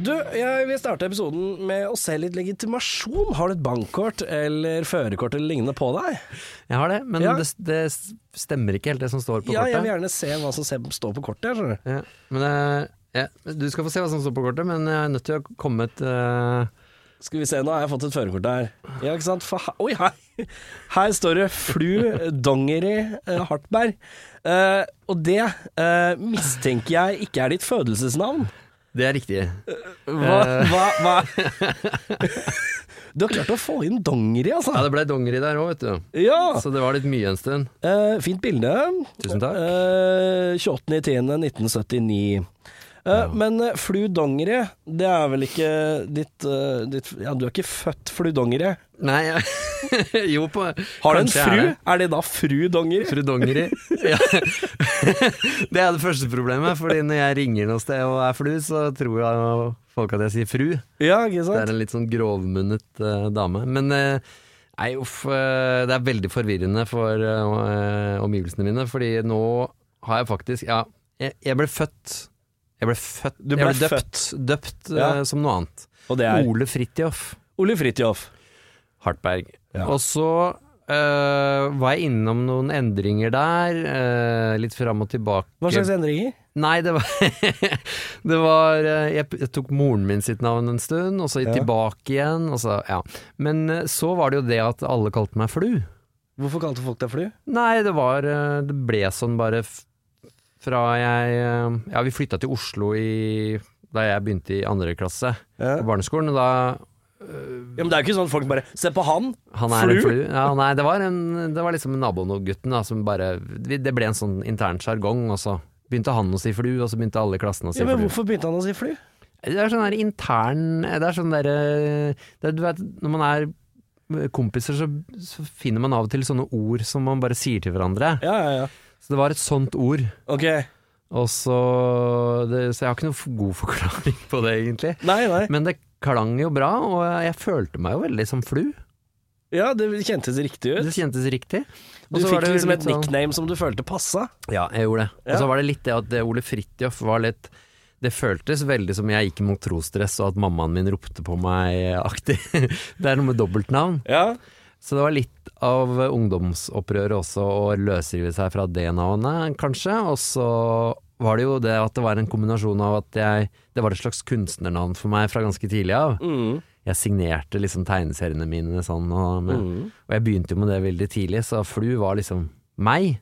Du, jeg vil starte episoden med å se litt legitimasjon. Har du et bankkort eller førerkort eller lignende på deg? Jeg har det, men Ja. det, det stemmer ikke helt det som står på Ja, jeg vil gjerne se hva som står på kortet. skjønner du. Ja, men eh, ja, Du skal få se hva som står på kortet, men jeg er nødt til å komme et uh... Skal vi se, nå har jeg fått et førerkort her. Ja, ikke sant? For, oi, hei! Her står det Flu Dongeri eh, Hartberg. Uh, og det uh, mistenker jeg ikke er ditt fødelsesnavn. Det er riktig. Hva, Eh. hva, hva? Du har klart å få inn dongeri, altså. Ja, det ble dongeri der òg, vet du. Ja! Så det var litt mye en stund. Uh, fint bilde. Tusen takk. Uh, 28.10.1979. Eh, Men eh, Flu Dongeri, det er vel ikke ditt, eh, ditt Ja, du er ikke født Flu Dongeri. Nei, jeg, jo på Har du en fru? er det. Er det da Fru Dongeri? Fru Dongeri. Ja. Det er det første problemet, Fordi når jeg ringer noe sted og er flu, så tror jeg folk at jeg sier fru. Ja, ikke sant? Det er en litt sånn grovmunnet uh, dame. Men uh, nei, uff, Uh, det er veldig forvirrende for omgivelsene mine, fordi nå har jeg faktisk Ja, jeg, jeg ble født Jeg ble født Du Jeg ble ble døpt, døpt Ja. uh, som noe annet. Ole Fridtjof Ole Fridtjof. Hartberg. Ja. Og så uh, var jeg innom noen endringer der, uh, litt fram og tilbake. Hva slags endringer? Nei, det var, det var eh, jeg, jeg tok moren min sitt navn en stund, og så Ja. tilbake igjen. Så, ja. Men eh, så var det jo det at alle kalte meg Flu. Hvorfor kalte folk deg Flu? Nei, det var eh, Det ble sånn bare fra jeg eh, Ja, vi flytta til Oslo i da jeg begynte i andre klasse Ja. på barneskolen. Og da ja, Men det er jo ikke sånn at folk bare Se på han! Han er Flu? en flu. Ja, nei, det var, en, det var liksom nabogutten da, som bare Det ble en sånn intern sjargong, og så begynte han å si flu, og så begynte alle i klassen å si Ja, men flu. hvorfor begynte han å si Flu? Det er sånn der intern Det er sånn derre er- Du vet, når man er kompiser, så, så finner man av og til sånne ord som man bare sier til hverandre. Ja, ja, ja. Så det var et sånt ord. Ok. Og så, det, så jeg har ikke noen god forklaring på det, egentlig. Nei, nei. Men det klang jo bra, og jeg følte meg jo veldig som flu. Ja, det kjentes riktig ut. Det kjentes riktig. Også Du fikk det liksom et sånn- nickname som du følte passa. Ja, jeg gjorde det. Og så var det litt det at det Ole Fridtjof var litt Det føltes veldig som jeg gikk mot trosdress og at mammaen min ropte på meg-aktig. det er noe med dobbeltnavn. Ja. Så det var litt av ungdomsopprøret også å løsrive seg fra det navnet, kanskje. Og så var det jo det at det var en kombinasjon av at jeg Det var et slags kunstnernavn for meg fra ganske tidlig av. Mm. Jeg signerte liksom tegneseriene mine sånn, og, med, Mm. og jeg begynte jo med det veldig tidlig, så Flu var liksom meg.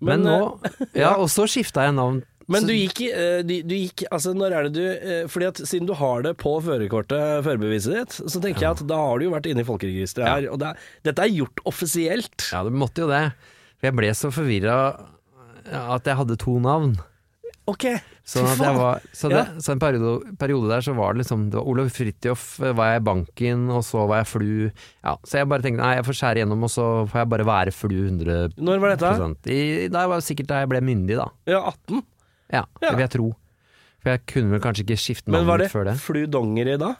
Men, Men, nå Ja, og så skifta jeg navn. Men du gikk, eh, du, du gikk Altså, når er det du eh, Fordi at siden du har det på førerkortet, førerbeviset ditt, så tenker jeg at da har du jo vært inne i folkeregisteret her. Og det dette er gjort offisielt. Ja, det måtte jo det. For jeg ble så forvirra at jeg hadde to navn. Ok, faen. var, så det, Ja. så en periode, periode der så var det liksom det var Olav Fridtjof var jeg i banken, og så var jeg flu. Ja, så jeg bare tenkte nei, jeg får skjære igjennom, og så får jeg bare være flu 100 Når var dette? I, Da var det sikkert da jeg ble myndig, da. Ja, 18. Ja, det vil jeg tro. For jeg kunne vel kanskje ikke skifte Men var før det var det. Flu Dongeri da?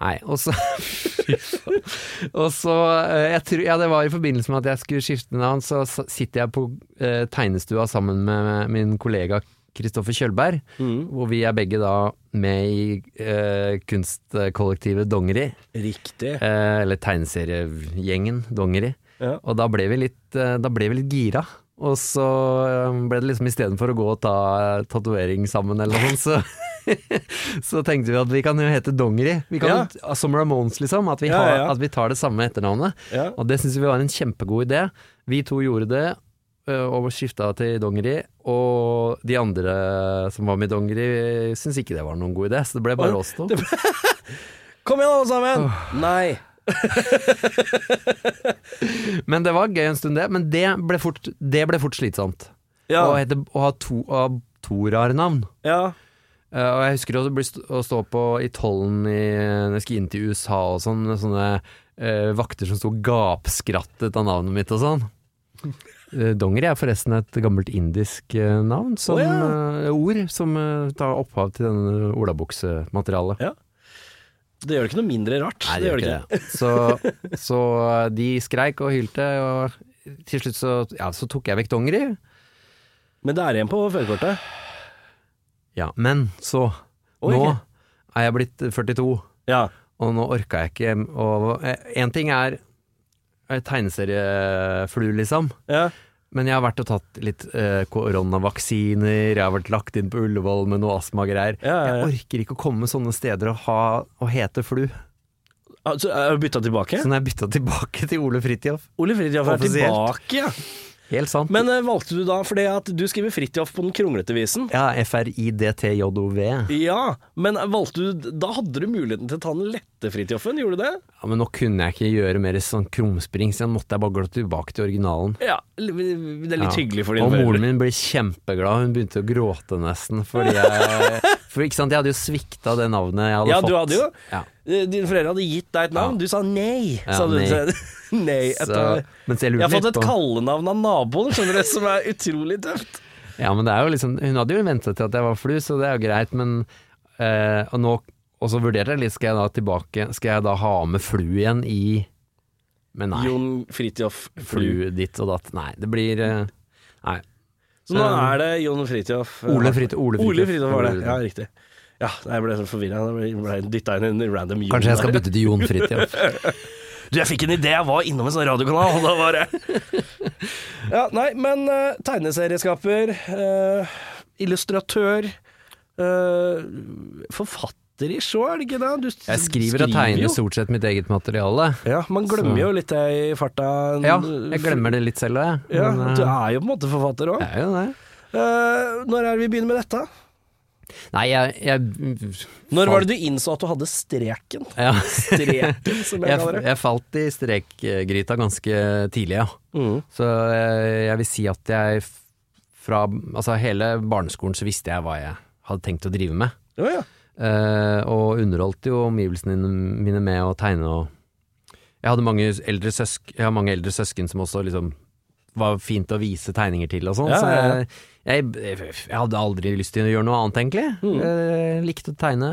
Nei, og så. Og så eh, jeg tror, Ja, det var i forbindelse med at jeg skulle skifte navn, så sitter jeg på eh, tegnestua sammen med min kollega Kristoffer Kjølberg, Mm. hvor vi er begge da med i eh, kunstkollektivet Dongeri, Riktig. eh, eller tegneseriegjengen Dongeri. Ja. Og da ble vi litt, eh, da ble vi litt gira. Og så eh, ble det liksom istedenfor å gå og ta eh, tatovering sammen eller noe sånt, så så tenkte vi at vi kan jo hete Dongeri. Vi kan, ja. Som Ramones, liksom. At vi, har, ja, ja. at vi tar det samme etternavnet. Og det syns vi var en kjempegod idé. Vi to gjorde det, og skifta til Dongeri. Og de andre som var med i Dongeri, syntes ikke det var noen god idé, så det ble bare oss to. Kom igjen, alle sammen! Nei. Men det var gøy en stund, det. Men det ble fort, det ble fort slitsomt. Ja. Å, hete, å ha to, å ha to rare navn. ja. Uh, og jeg husker også å bli st- å stå på i tollen i, når jeg skulle inn til USA og sånn, med sånne uh, vakter som sto gapskrattet av navnet mitt og sånn. Eh, Dongeri er forresten et gammelt indisk navn, som oh, ja. ord, som tar opphav til denne olabuksematerialet. Det gjør det ikke noe mindre rart. Nei, det gjør ikke det. Så, så de skreik og hylte, og til slutt så, ja, så tok jeg vekk dongeri. Men det er igjen på førerkortet. Ja, men så, Oi. nå er jeg blitt 42, Ja. og nå orka jeg ikke én ting er tegneserieflue, liksom. ja. Men jeg har vært og tatt litt eh, koronavaksiner, jeg har vært lagt inn på Ullevål med noe astmagreier. Ja, ja, ja. Jeg orker ikke å komme sånne steder og, ha, og hete flu. Altså, er du bytta tilbake? Så er jeg bytta tilbake til Ole Fridtjof Ole Fridtjof er Offisielt. tilbake, ja. Helt sant. Men eh, valgte du da fordi at du skriver Fridtjof på den kronglete visen? ja, F-R-I-D-T-J-O-V. Ja, men valgte du Da hadde du muligheten til å ta den lette Fridtjofen, gjorde du det? Ja, men nå kunne jeg ikke gjøre mer sånn krumspring, så jeg måtte jeg bare gå tilbake til originalen. Ja, det er litt Ja. hyggelig for Og moren min ble kjempeglad, hun begynte å gråte nesten, fordi jeg For ikke sant, jeg hadde jo svikta det navnet jeg hadde Ja, fått. du hadde jo Ja. Eh, Dine foreldre hadde gitt deg et navn, du sa nei. Ja, sa du. nei. nei etter, så, jeg jeg har fått et kallenavn av naboen, skjønner du, som er utrolig tøft. Ja, men det er jo liksom Hun hadde jo venta til at jeg var flu, så det er jo greit, men eh, Og nå Og så vurderte jeg litt, skal jeg da tilbake Skal jeg da ha med flu igjen i Men nei. Jon Fridtjof Flu. Ditt og datt. Nei, det blir eh, Nei. Så nå er det Jon Fridtjof eh, Ole Fridtjof- Ole Fridtjof. Ole Fridtjof var det, ja, riktig. Ja, jeg ble så forvirra. Jeg ble dytta inn i en random Jon. Kanskje jeg skal bytte til Jon Fridtjof. Du, jeg fikk en idé, jeg var innom en sånn radiokanal, og da var det Ja, nei, men uh, tegneserieskaper, uh, illustratør, uh, forfatter er det ikke det? Du Jeg skriver og tegner jo. stort sett mitt eget materiale. Ja, man glemmer Så- jo litt det i farta. Ja, jeg glemmer det litt selv òg, jeg. Ja, Men, du er jo på en måte forfatter òg. det. når er det vi begynner med dette? Nei, jeg, jeg Når var det du innså at du hadde streken? ja. Streken, som jeg jeg, kaller det. jeg falt i strekgryta ganske tidlig, ja. Mm. Så jeg, jeg vil si at jeg fra altså hele barneskolen så visste jeg hva jeg hadde tenkt å drive med. Ja, ja. Eh, og underholdt jo omgivelsene mine med å tegne og Jeg hadde mange eldre, søsk, jeg har mange eldre søsken som også liksom var fint å vise tegninger til og sånn. Ja, Så ja, Så jeg, jeg, jeg hadde aldri lyst til å gjøre noe annet, egentlig. Mm. Jeg likte å tegne.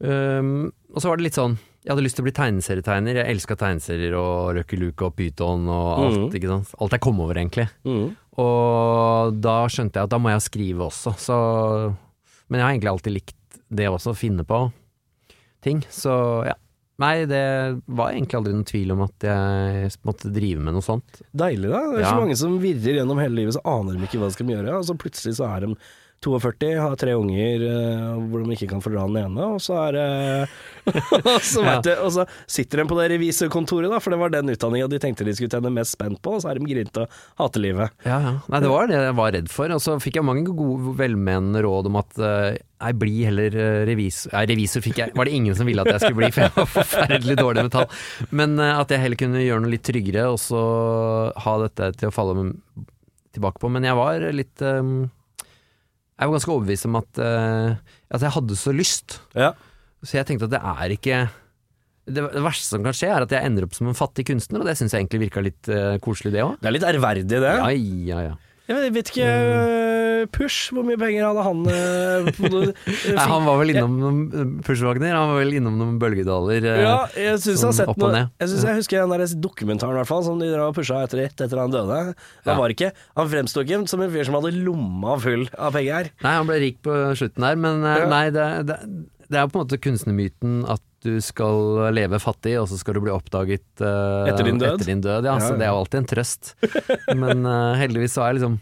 Um, og så var det litt sånn Jeg hadde lyst til å bli tegneserietegner. Jeg elska tegneserier og Røkke Luke og Pyton og alt. Mm. Alt jeg kom over, egentlig. Mm. Og da skjønte jeg at da må jeg skrive også, så Men jeg har egentlig alltid likt det også, å finne på ting. Så ja. Nei, det var egentlig aldri noen tvil om at jeg måtte drive med noe sånt. Deilig, da. Det er så mange som virrer gjennom hele livet, så aner de ikke hva de skal gjøre. Og så plutselig så er de 42, har tre unger eh, hvor de ikke kan fordra den ene, og så er og, så Ja. du, og så sitter de på det revisorkontoret, da, for det var den utdanninga de tenkte de skulle tjene mest spent på, og så er de grinte og hater livet. Ja, ja. Nei, det var det jeg var redd for. Og så fikk jeg mange gode, velmenende råd om at eh, nei, bli heller eh, revisor. Ja, revisor fikk jeg, var det ingen som ville at jeg skulle bli, for jeg var forferdelig dårlig med tall. Men at jeg heller kunne gjøre noe litt tryggere, og så ha dette til å falle tilbake på. Men jeg var litt eh, Jeg var ganske overbevist om at, uh, at jeg hadde så lyst. Ja. Så jeg tenkte at det er ikke det, det verste som kan skje, er at jeg ender opp som en fattig kunstner, og det syns jeg egentlig virka litt uh, koselig, det òg. Det er litt ærverdig, det. Ja, ja, ja. Jeg vet ikke Push, hvor mye penger hadde han eh. Nei, han var vel innom noen Push-Wagner, han var vel innom noen bølgedaler. eh, Ja, jeg syns jeg sånn og noe. Jeg synes jeg husker den der dokumentaren i hvert fall Som de pusha etter rett etter han døde. Han Ja. var ikke Han fremsto ikke som en fyr som hadde lomma full av penger. Nei, han ble rik på slutten der, men eh, Ja. nei, det, det, det er på en måte kunstnermyten at du skal leve fattig, og så skal du bli oppdaget uh, Etter din død? Etter din død ja, Ja, så ja. det er jo alltid en trøst. men uh, heldigvis så er jeg liksom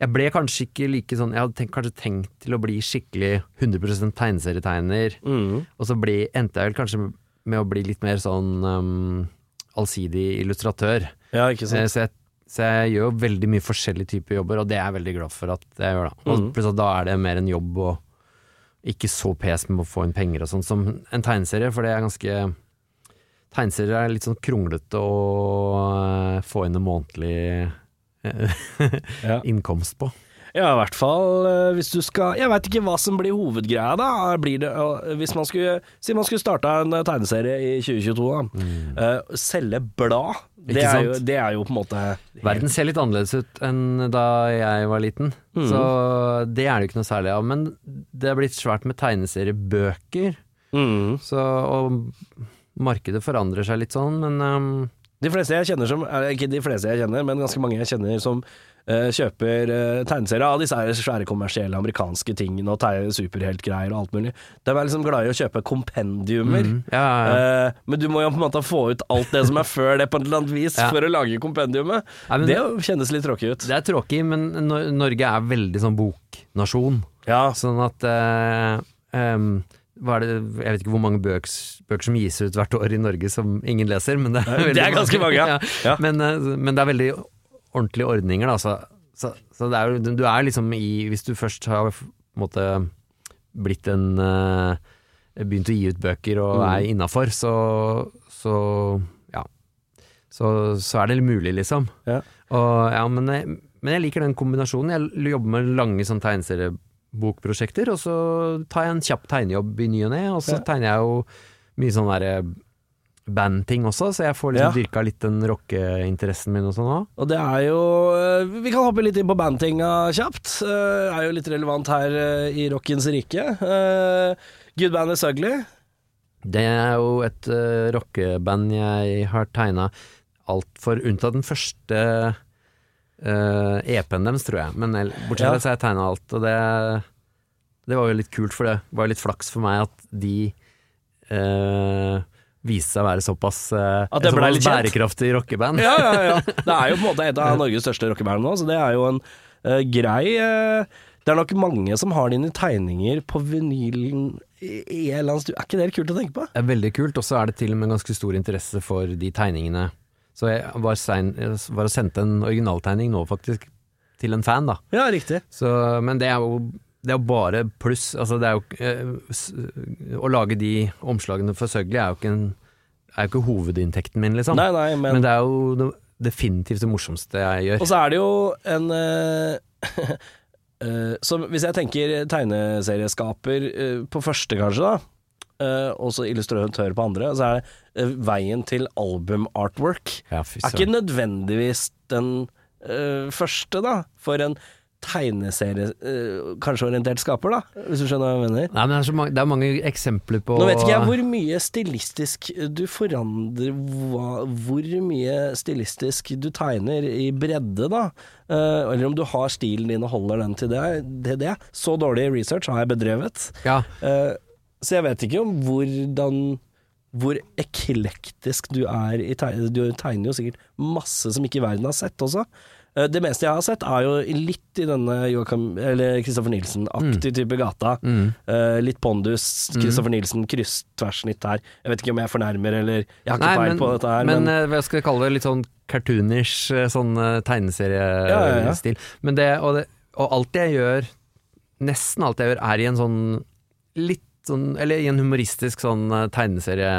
Jeg ble kanskje ikke like sånn Jeg hadde tenkt, kanskje tenkt til å bli skikkelig 100% tegneserietegner, og så ble, endte jeg vel kanskje med å bli litt mer sånn um, allsidig illustratør. Ja, ikke Eh, sant. Så jeg, så jeg gjør jo veldig mye forskjellige typer jobber, og det er jeg veldig glad for at jeg gjør. da Og Mhm. pluss da er det mer en jobb og ikke så pes med å få inn penger og sånn som en tegneserie, for det er ganske Tegneserier er litt sånn kronglete å eh, få inn en månedlig eh, Ja. innkomst på. Ja, i hvert fall eh, hvis du skal Jeg veit ikke hva som blir hovedgreia, da. Blir det, hvis man skulle Si man skulle starta en eh, tegneserie i 2022, da. Eh, selge blad. Det Mm. Er, jo, det er jo på en måte Verden ser litt annerledes ut enn da jeg var liten, Mm. så det er det ikke noe særlig av. Men det er blitt svært med tegneseriebøker, mm. så, og markedet forandrer seg litt sånn, men um, De fleste jeg kjenner som Ikke de fleste jeg kjenner, men ganske mange jeg kjenner som kjøper uh, tegneserier av disse svære kommersielle amerikanske tingene og superheltgreier og alt mulig. De er liksom glad i å kjøpe kompendiumer. mm, ja, ja, ja. Eh, men du må jo på en måte få ut alt det som er før det på et eller annet vis Ja. for å lage kompendiumet. Men det kjennes litt tråkig ut. Det er tråkig, men Nor- Norge er veldig sånn boknasjon. Ja, Sånn at uh, um, det, Jeg vet ikke hvor mange bøks, bøker som gis ut hvert år i Norge som ingen leser, men det er, Det er ganske mange, ja. Ja. Men, eh, men det er veldig ordentlige ordninger, da. Så, så, så det er Du er liksom i Hvis du først har måte blitt en eh, Begynt å gi ut bøker og Mm. er innafor, så, så ja. Så, så er det mulig, liksom. Ja. Og, ja, men, jeg, men jeg liker den kombinasjonen. Jeg jobber med lange sånn tegneseriebokprosjekter, og så tar jeg en kjapp tegnejobb i ny og ne, og så Ja. tegner jeg jo mye sånn derre bandting også, så jeg får liksom Ja. dyrka litt den rockeinteressen min og sånn òg. og det er jo eh, Vi kan hoppe litt inn på bandtinga kjapt. Det er jo litt relevant her eh, i rockens rike. Uh, Good Band is Ugly. Det er jo et rockeband jeg har tegna alt for, unntatt den første EP-en deres, tror jeg. Men bortsett fra det så har jeg tegna alt, og det, det var jo litt kult, for det var jo litt flaks for meg at de uh, viste seg å være såpass, uh, At det ble såpass litt kjent? bærekraftig rockeband. Ja, ja, ja. Det er jo på en måte et av Norges største rockeband nå, så det er jo en uh, grei uh, Det er nok mange som har dine tegninger på vinylen i, en eller annen stu... Er ikke det kult å tenke på? Det er veldig kult, og så er det til og med ganske stor interesse for de tegningene. Så jeg var, sein, jeg var og sendte en originaltegning nå, faktisk, til en fan, da. Ja, riktig. Så, men det er jo det er jo bare pluss. Altså det er jo, eh, å lage de omslagene for Søgli er jo ikke, en, er jo ikke hovedinntekten min, liksom. Nei, nei, men, men det er jo det, definitivt det morsomste jeg gjør. Og så er det jo en uh, Så hvis jeg tenker tegneserieskaper uh, på første, kanskje, da. og så illustratør på andre, så er det veien til album-artwork. Ja, Er ikke nødvendigvis den første, da, for en tegneserie, eh, skaper, da, hvis du skjønner hva jeg mener. Nei, men det er, så mange, det er mange eksempler på Nå vet ikke jeg hvor mye stilistisk du forandrer hva, Hvor mye stilistisk du tegner i bredde, da. Uh, eller om du har stilen din og holder den til det. det, det. Så dårlig research har jeg bedrevet. Ja, Uh, så jeg vet ikke om hvordan hvor eklektisk du er i tegning. Du tegner jo sikkert masse som ikke verden har sett også. Eh, Det meste jeg har sett, er jo litt i denne Kristoffer Nilsen-aktig type gata. mm. Uh, litt pondus, Kristoffer Nilsen, kryss-tverrsnitt her. Jeg vet ikke om jeg fornærmer, eller Jeg har ikke peil på dette her, men, men, eh, hva skal jeg kalle det, litt sånn cartoonish, sånn tegneseriestil. Ja, ja, ja. Men det og, det, og alt jeg gjør, nesten alt jeg gjør, er i en sånn litt sånn, eller i en humoristisk sånn tegneserie,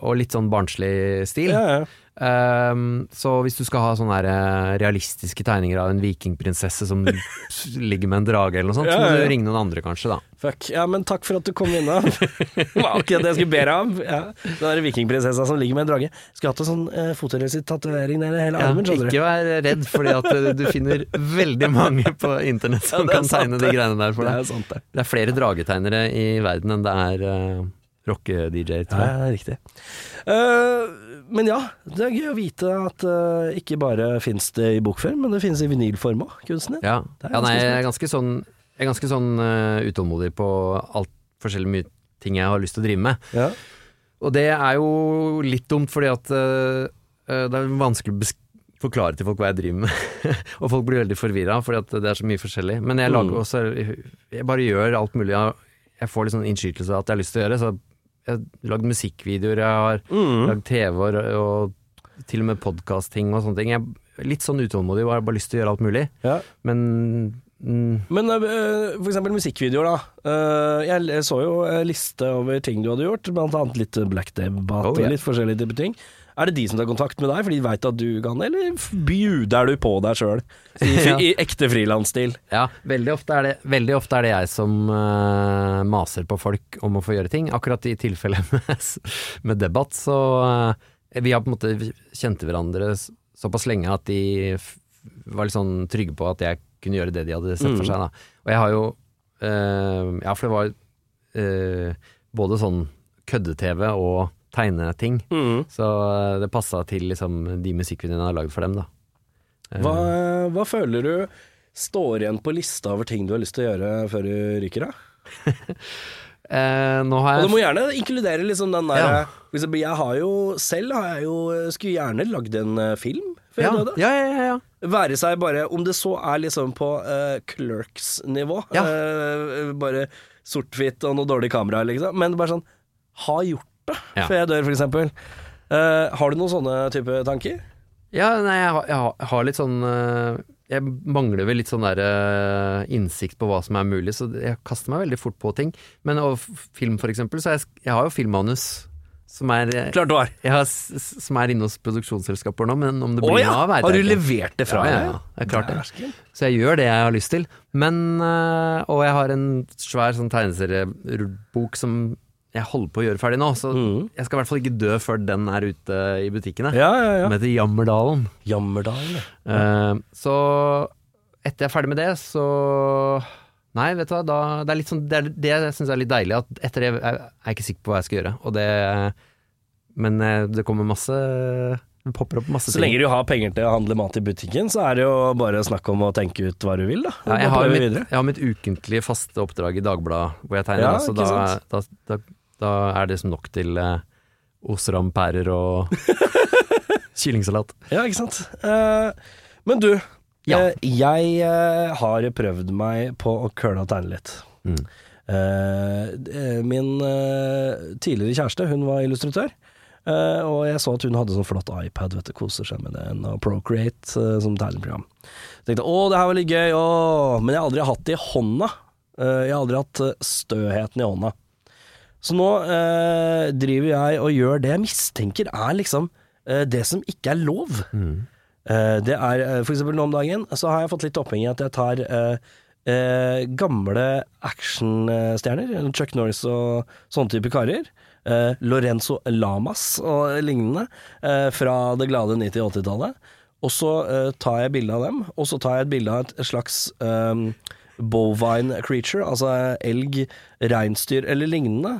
og litt sånn barnslig stil. ja, ja. Ehm, så hvis du skal ha sånne her, eh, realistiske tegninger av en vikingprinsesse som ligger med en drage eller noe sånt, Ja, så må ja, ja. du ringe noen andre kanskje, da. Fuck. Ja, men takk for at du kom innom. Var ikke det jeg skulle be deg om. Ja. Den der vikingprinsessa som ligger med en drage. Skulle hatt en sånn uh, fotorealistisk tatovering ned i hele Ja, armen, skjønner du. ikke vær redd, fordi at eh, du finner veldig mange på internett som Ja, kan tegne det. de greiene der for Det er sant, det. Det er flere dragetegnere i verden enn det er uh, rocke-DJ-er, tror Ja, det er riktig. Eh, men ja, det er gøy å vite at uh, ikke bare fins det i bokform, men det finnes i vinylform òg, kunsten din. Ja. Ja, nei, jeg er ganske sånn, jeg er ganske sånn uh, utålmodig på alt forskjellig mye ting jeg har lyst til å drive med. Ja. Og det er jo litt dumt, fordi at eh, det er vanskelig å forklare til folk hva jeg driver med. og folk blir veldig forvirra, fordi at det er så mye forskjellig. Men jeg lager Mm. også Jeg bare gjør alt mulig. Jeg, jeg får litt sånn innskytelse av at jeg har lyst til å gjøre. Så jeg har lagd musikkvideoer, jeg har Mm. lagd TV og, og til og med podkastting og sånne ting. Jeg er litt sånn utålmodig og har bare lyst til å gjøre alt mulig. Ja. Men mm, Men uh, for eksempel musikkvideoer, da. Uh, jeg, jeg så jo en liste over ting du hadde gjort, blant annet litt Black Debate Oh, yeah. og litt forskjellige typer ting. Er det de som tar kontakt med deg fordi de veit at du kan, eller bjuder du på deg sjøl? I, Ja. I ekte frilansstil. Ja, veldig ofte er det, veldig ofte er det jeg som uh, maser på folk om å få gjøre ting. Akkurat i tilfellet med, med debatt, så uh, Vi har på en måte kjente hverandre såpass lenge at de var litt sånn trygge på at jeg kunne gjøre det de hadde sett for Mm. seg. Da. Og jeg har jo uh, Ja, for det var både sånn kødde-TV og tegneting. Så eh, det passa til liksom, de musikkvideoene jeg har lagd for dem, da. Eh, Hva, hva føler du står igjen på lista over ting du har lyst til å gjøre før du ryker da? eh, nå har jeg... Og du må gjerne inkludere liksom den der Ja. eksempel, Jeg har jo selv har jeg jo, skulle gjerne lagd en eh, film før ja, jeg døde. ja, ja, ja, ja. Være seg bare Om det så er liksom på uh, Clerks-nivå, Ja. uh, bare sort-hvitt og noe dårlig kamera, liksom. Men bare sånn Ha gjort det Ja. før jeg dør, for eksempel. Eh, har du noen sånne type tanker? Ja, nei, jeg har, jeg har, jeg har litt sånn uh, Jeg mangler vel litt sånn der uh, innsikt på hva som er mulig, så jeg kaster meg veldig fort på ting. Men og film, for eksempel, så jeg, jeg har jo filmmanus som er, Klart du har. har, som er inne hos produksjonsselskaper nå, men om det blir ja! noe av, vet Har du levert det fra Ja, ja, deg? ja. Det er klart det. Så jeg gjør det jeg har lyst til. Men Og jeg har en svær sånn tegneseriebok som jeg holder på å gjøre ferdig nå, så mm. jeg skal i hvert fall ikke dø før den er ute i butikkene. Ja, ja, ja. Den heter Jammerdalen. Jammerdalen. ja. Eh, så etter jeg er ferdig med det, så Nei, vet du hva, da, det er litt sånn Det, er, det jeg syns er litt deilig, at etter det er er jeg ikke sikker på hva jeg skal gjøre. Og det Men eh, det kommer masse Det popper opp masse ting. Så lenge du har penger til å handle mat i butikken, så er det jo bare snakk om å tenke ut hva du vil, da. Ja, jeg, har mitt, jeg har mitt ukentlige faste oppdrag i Dagbladet hvor jeg tegner, Ja, så da, da, da, da er det liksom nok til eh, osram, pærer og kyllingsalat. Ja, ikke sant. Eh, men du, Ja. eh, jeg eh, har prøvd meg på å køle og tegne litt. Mm. Eh, eh, min eh, tidligere kjæreste, hun var illustratør. eh, og jeg så at hun hadde sånn flott iPad, vet du, koser seg med den, og Procreate eh, som tegneprogram. Tenkte å, det her var litt gøy, å, men jeg har aldri hatt det i hånda. Eh, jeg har aldri hatt eh, støheten i hånda. Så nå eh, driver jeg og gjør det jeg mistenker er liksom eh, det som ikke er lov. Eh, det er eh, for eksempel nå om dagen så har jeg fått litt oppheng i at jeg tar eh, eh, gamle actionstjerner, Chuck Norris og sånne type karer. eh, Lorenzo Lamas og lignende, eh, fra det glade 90- og 80-tallet. Og så tar jeg bilde av dem, og så tar jeg et bilde av et slags eh, bovine creature, altså elg, reinsdyr eller lignende.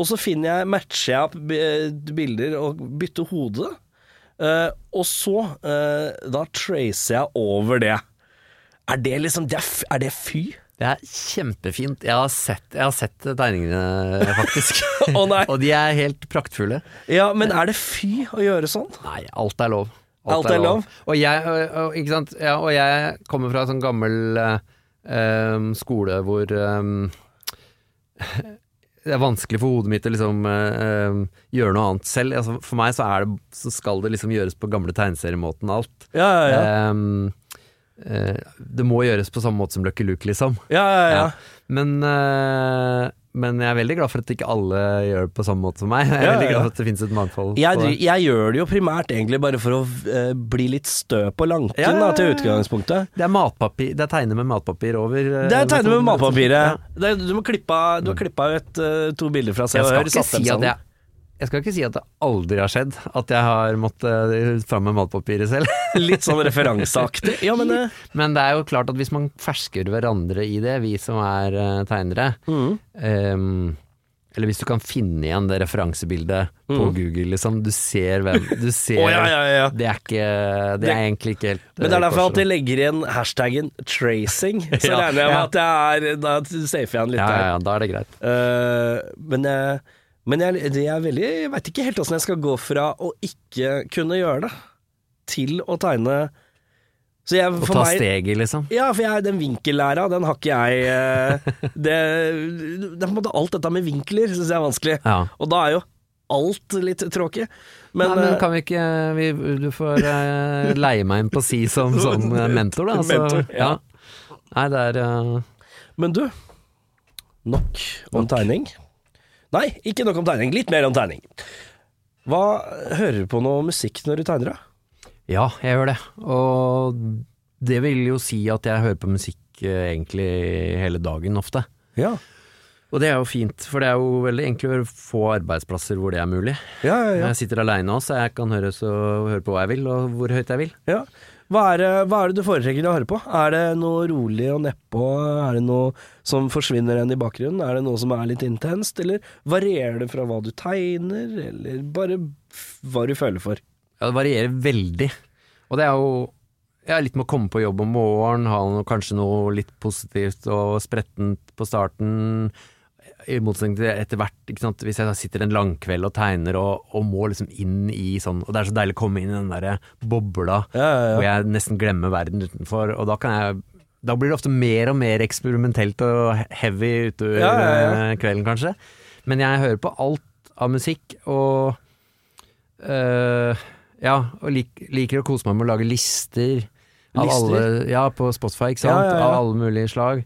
Og så finner jeg, matcher jeg opp bilder og bytter hode. Uh, og så, uh, da tracer jeg over det. Er det liksom, det er, er det fy? Det er kjempefint. Jeg har sett, jeg har sett tegningene, faktisk. oh, og de er helt praktfulle. Ja, men er det fy å gjøre sånn? Nei, alt er lov. Alt er lov. Og jeg, og, og, jeg kommer fra en sånn gammel eh, em, skole hvor um, det er vanskelig for hodet mitt å liksom eh, gjøre noe annet selv. Altså, for meg så, det, så skal det liksom gjøres på gamle tegneseriemåten alt. Ja, ja, ja. Um, eh, det må gjøres på samme måte som Lucky Luke, liksom. ja, ja, ja. Men, eh, men jeg er veldig glad for at ikke alle gjør det på samme måte som meg. Jeg er Ja, veldig glad for at det finnes et mangfold. Jeg, jeg gjør det jo primært egentlig bare for å uh, bli litt stø på lanken Ja, da, til utgangspunktet. Det er matpapir Det er tegnet med matpapir over eh, Det er tegnet med matpapiret. Ja. Det, er- du, må klippa, du har klippa ut uh, to bilder fra seg. Jeg skal, ikke si at jeg, jeg skal ikke si at det aldri har skjedd at jeg har måttet eh, fram med matpapiret selv. Litt sånn referanseaktig. Ja, men uh... Men det er jo klart at hvis man fersker hverandre i det, vi som er uh, tegnere mm. um, Eller hvis du kan finne igjen det referansebildet på Mm. Google, liksom. Du ser hvem Du ser oh, ja, ja, ja. Det er ikke Det Det- er egentlig ikke helt Men det er derfor jeg alltid legger igjen hashtaggen 'tracing'. Så regner jeg med at jeg er Da safer jeg den litt ja, ja, der. ja, da er det greit. Uh, men jeg, men jeg, det er veldig Jeg veit ikke helt åssen jeg skal gå fra å ikke kunne gjøre det, til å tegne Så jeg, Å ta meg steget, liksom. Ja, for jeg, den vinkellæra, den har ikke jeg eh, det, det Alt dette med vinkler syns jeg er vanskelig. Ja. Og da er jo alt litt tråkig. Men, Nei, men eh, kan vi ikke vi, Du får eh, leie meg inn på si som eh, mentor, da. Så, Mentor, ja. Nei, det er uh... Men du, nok om tegning. Nei, ikke nok om tegning. Litt mer om tegning. Hva Hører du på noe musikk når du tegner, da? Ja, jeg gjør det. Og det vil jo si at jeg hører på musikk eh, egentlig hele dagen ofte. Ja. Og det er jo fint, for det er jo veldig enkelt å få arbeidsplasser hvor det er mulig. Ja, ja, ja. Jeg sitter aleine også, så jeg kan høre, så, høre på hva jeg vil, og hvor høyt jeg vil. ja. Hva, er, det- hva er det du foretrekker å høre på? Er det noe rolig og nedpå? Er det noe som forsvinner igjen i bakgrunnen? Er det noe som er litt intenst? Eller varierer det fra hva du tegner, eller bare hva du føler for? Ja, det varierer veldig. Og det er jo er litt med å komme på jobb om morgenen, ha noe, kanskje noe litt positivt og sprettent på starten. I motsetning til etter hvert, hvis jeg sitter en langkveld og tegner og, og må liksom inn i sånn Og det er så deilig å komme inn i den derre bobla Ja, ja, hvor jeg nesten glemmer verden utenfor, og da kan jeg da blir det ofte mer og mer eksperimentelt og heavy utover Ja, ja, ja. eh, kvelden, kanskje. Men jeg hører på alt av musikk, og øh, Ja, og lik, liker å kose meg med å lage lister. Lister? alle, ja, på Spotify, ikke sant. Av alle mulige slag.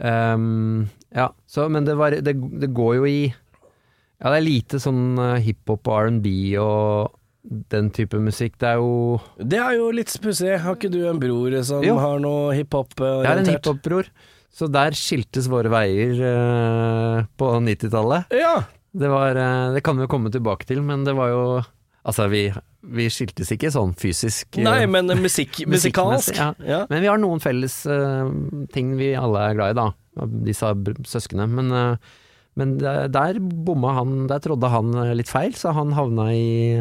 Ehm, ja, så, men det, var, det, det går jo i Ja, det er lite sånn eh, hiphop og R&B og den type musikk. Det er jo Det er jo litt pussig. Har ikke du en bror som Jo. har noe hiphop? Jeg er en hiphop-bror. Så der skiltes våre veier eh, på 90-tallet. Ja. Det var eh, Det kan vi jo komme tilbake til, men det var jo Altså, vi, vi skiltes ikke sånn fysisk. eh, Nei, men musikk, musikalsk. Ja. Ja. Men vi har noen felles uh, ting vi alle er glad i, da. Disse søsknene. Men, uh, men der, bomma han Der trådde han litt feil, så han havna i,